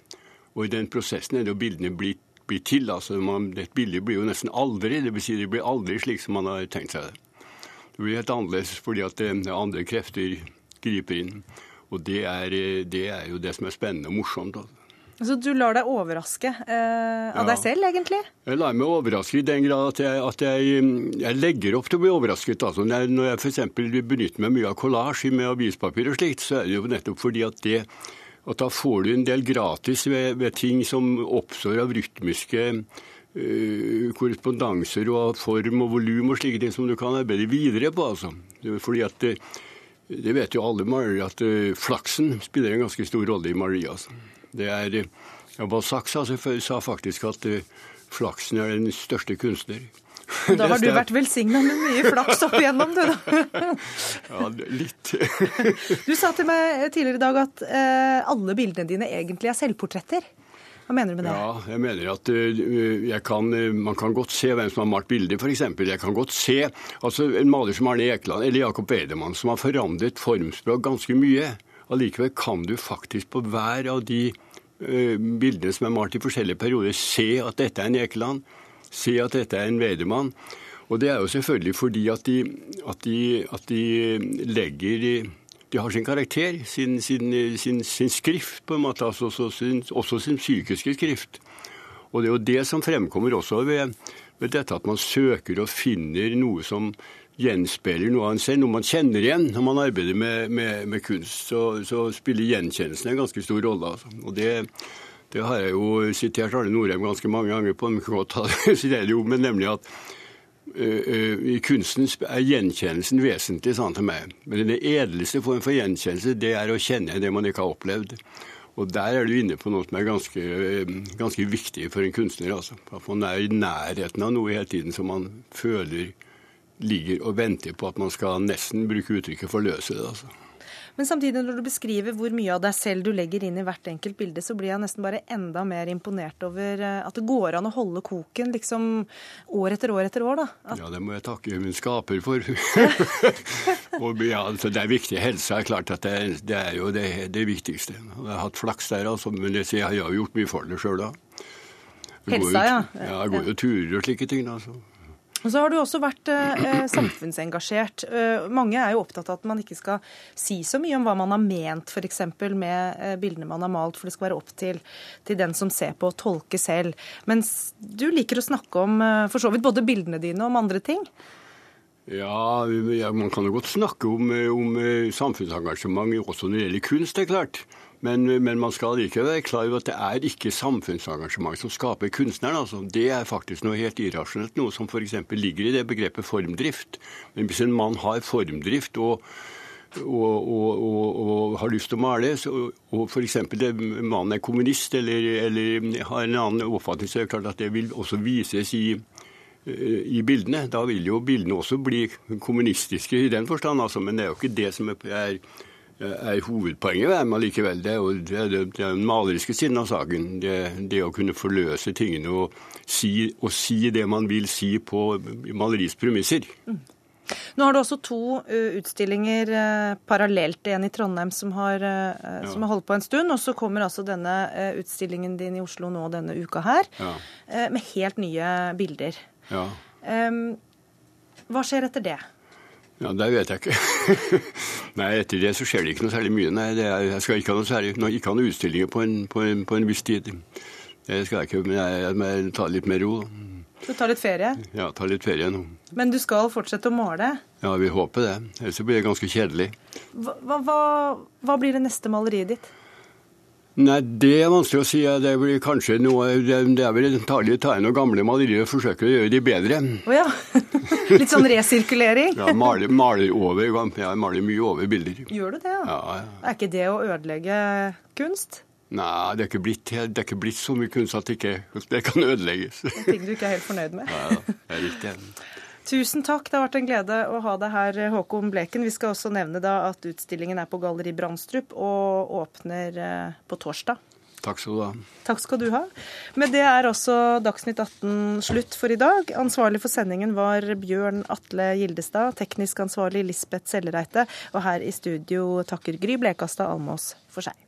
Og i den prosessen er det jo bildene blitt blir til. altså man, Et bilde blir jo nesten aldri, det vil si det blir aldri slik som man har tenkt seg det. Det blir helt annerledes fordi at det andre krefter griper inn. Og det er, det er, jo det som er spennende og morsomt. Altså. Så du lar deg overraske eh, av ja. deg selv, egentlig? Jeg lar meg overraske i den grad at jeg, at jeg, jeg legger opp til å bli overrasket. Altså, når jeg, når jeg f.eks. benytter meg mye av kollasj med avispapir og slikt, så er det jo nettopp fordi at det at da får du en del gratis ved, ved ting som oppstår av rytmiske uh, korrespondanser og av form og volum og slike ting som du kan arbeide videre på. altså. Fordi at det, det vet jo alle malere at uh, flaksen spiller en ganske stor rolle i maleriet. Altså. Det er, ja, Balzac sa, faktisk at uh, flaksen er den største kunstner. Da har du *laughs* vært velsigna med mye flaks opp igjennom, du da. *laughs* ja, litt. *laughs* du sa til meg tidligere i dag at uh, alle bildene dine egentlig er selvportretter. Hva mener du med det? Ja, jeg mener at uh, kan, uh, Man kan godt se hvem som har malt bildet, f.eks. Jeg kan godt se altså en maler som Arne Ekeland eller Jakob Edemann, som har forandret formspråk ganske mye. Allikevel kan du faktisk på hver av de bildene som er malt i forskjellige perioder, se at dette er en Ekeland se at dette er en vedemann. Og det er jo selvfølgelig fordi at de, at de, at de legger De har sin karakter, sin, sin, sin, sin skrift, på en måte, altså også sin psykiske skrift. Og det er jo det som fremkommer også ved, ved dette at man søker og finner noe som gjenspeiler noe av en selv, noe man kjenner igjen når man arbeider med, med, med kunst. Så, så, spiller gjenkjennelsen en ganske stor rolle. Altså. Og det, det har jeg jo sitert Arne Norheim ganske mange ganger på, men godt ta *laughs* jo, men nemlig at uh, i kunsten er gjenkjennelsen vesentlig sa han til meg. Men den edelste form for gjenkjennelse det er å kjenne det man ikke har opplevd. Og der er du inne på noe som er ganske, ganske viktig for en kunstner. Altså. At man er i nærheten av noe hele tiden som man føler ligger og venter på at man skal nesten bruke uttrykket forløse det. altså. Men samtidig, når du beskriver hvor mye av deg selv du legger inn i hvert enkelt bilde, så blir jeg nesten bare enda mer imponert over eh, at det går an å holde koken liksom år etter år etter år, da. At... Ja, det må jeg takke min skaper for. *laughs* og ja, altså, det er viktig. Helse er klart at det, det er jo det, det, viktigste. Jeg har hatt flaks der, altså, men det, jeg har jo gjort mye for det sjøl da. Helsa, ja. Ja, jeg går jo turer og slike ting. altså. Og så har du også vært eh, eh, samfunnsengasjert. Eh, mange er jo opptatt av at man ikke skal si så mye om hva man har ment f.eks. med eh, bildene man har malt, for det skal være opp til, til, den som ser på, å tolke selv. Mens du liker å snakke om eh, for så vidt både bildene dine og om andre ting. Ja, man kan jo godt snakke om, eh, om samfunnsengasjement også når det gjelder kunst, det er klart. Men, men, man skal likevel være klar over at det er ikke samfunnsengasjement som skaper kunstneren. Altså. Det er faktisk noe helt irrasjonelt, noe som f.eks. ligger i det begrepet formdrift. Men hvis en mann har formdrift og, og, og, og har lyst til å male, så, og f.eks. mannen er kommunist eller, eller, har en annen oppfatning, så er det klart at det vil også vises i eh, i bildene. Da vil jo bildene også bli kommunistiske i den forstand, altså, men det er jo ikke det som er er hovedpoenget ved dem likevel. Det er jo det, er den maleriske siden av saken. Det, det, å kunne forløse tingene og si, og si, det man vil si på maleriets premisser. Mm. Nå har du også to uh, utstillinger uh, parallelt, en i Trondheim som har, som har, holdt på en stund, og så kommer altså denne utstillingen din i Oslo nå denne uka her, ja. med helt nye bilder. Ja. Um, hva skjer etter det? Ja, Det vet jeg ikke. *laughs* Nei, Etter det så skjer det ikke noe særlig mye. Nei, er, Jeg skal ikke ha noe særlig, ikke ha noen utstillinger på en, på, en, på en, viss tid. Det skal jeg ikke, men jeg, jeg tar litt mer ro. Du tar litt ferie? Ja, tar litt ferie nå. Men du skal fortsette å male? Ja, vi håper det. Ellers blir det ganske kjedelig. Hva, hva, hva blir det neste maleriet ditt? Nei, det er vanskelig å si. Det blir kanskje noe Det er vel antagelig ta inn noen gamle malerier og forsøke å gjøre de bedre. Oh, ja. *laughs* Litt sånn resirkulering? ja, maler, maler over. Jeg maler mye over bilder. Gjør du det, ja? ja, ja. Er ikke det å ødelegge kunst? Nei, det er ikke blitt, det er ikke blitt så mye kunst at det ikke det kan ødelegges. Ting du ikke er helt fornøyd med? ja, det er riktig. Tusen takk. Det har vært en glede å ha deg her, Håkon Bleken. Vi skal også nevne da at utstillingen er på Galleri Brandstrup og åpner eh, på torsdag. Takk skal du ha. Takk skal du ha. Med det er også Dagsnytt 18 slutt for i dag. Ansvarlig for sendingen var Bjørn Atle Gildestad, teknisk ansvarlig Lisbeth Sellereite, og her i studio takker Gry Blekastad Almås for seg.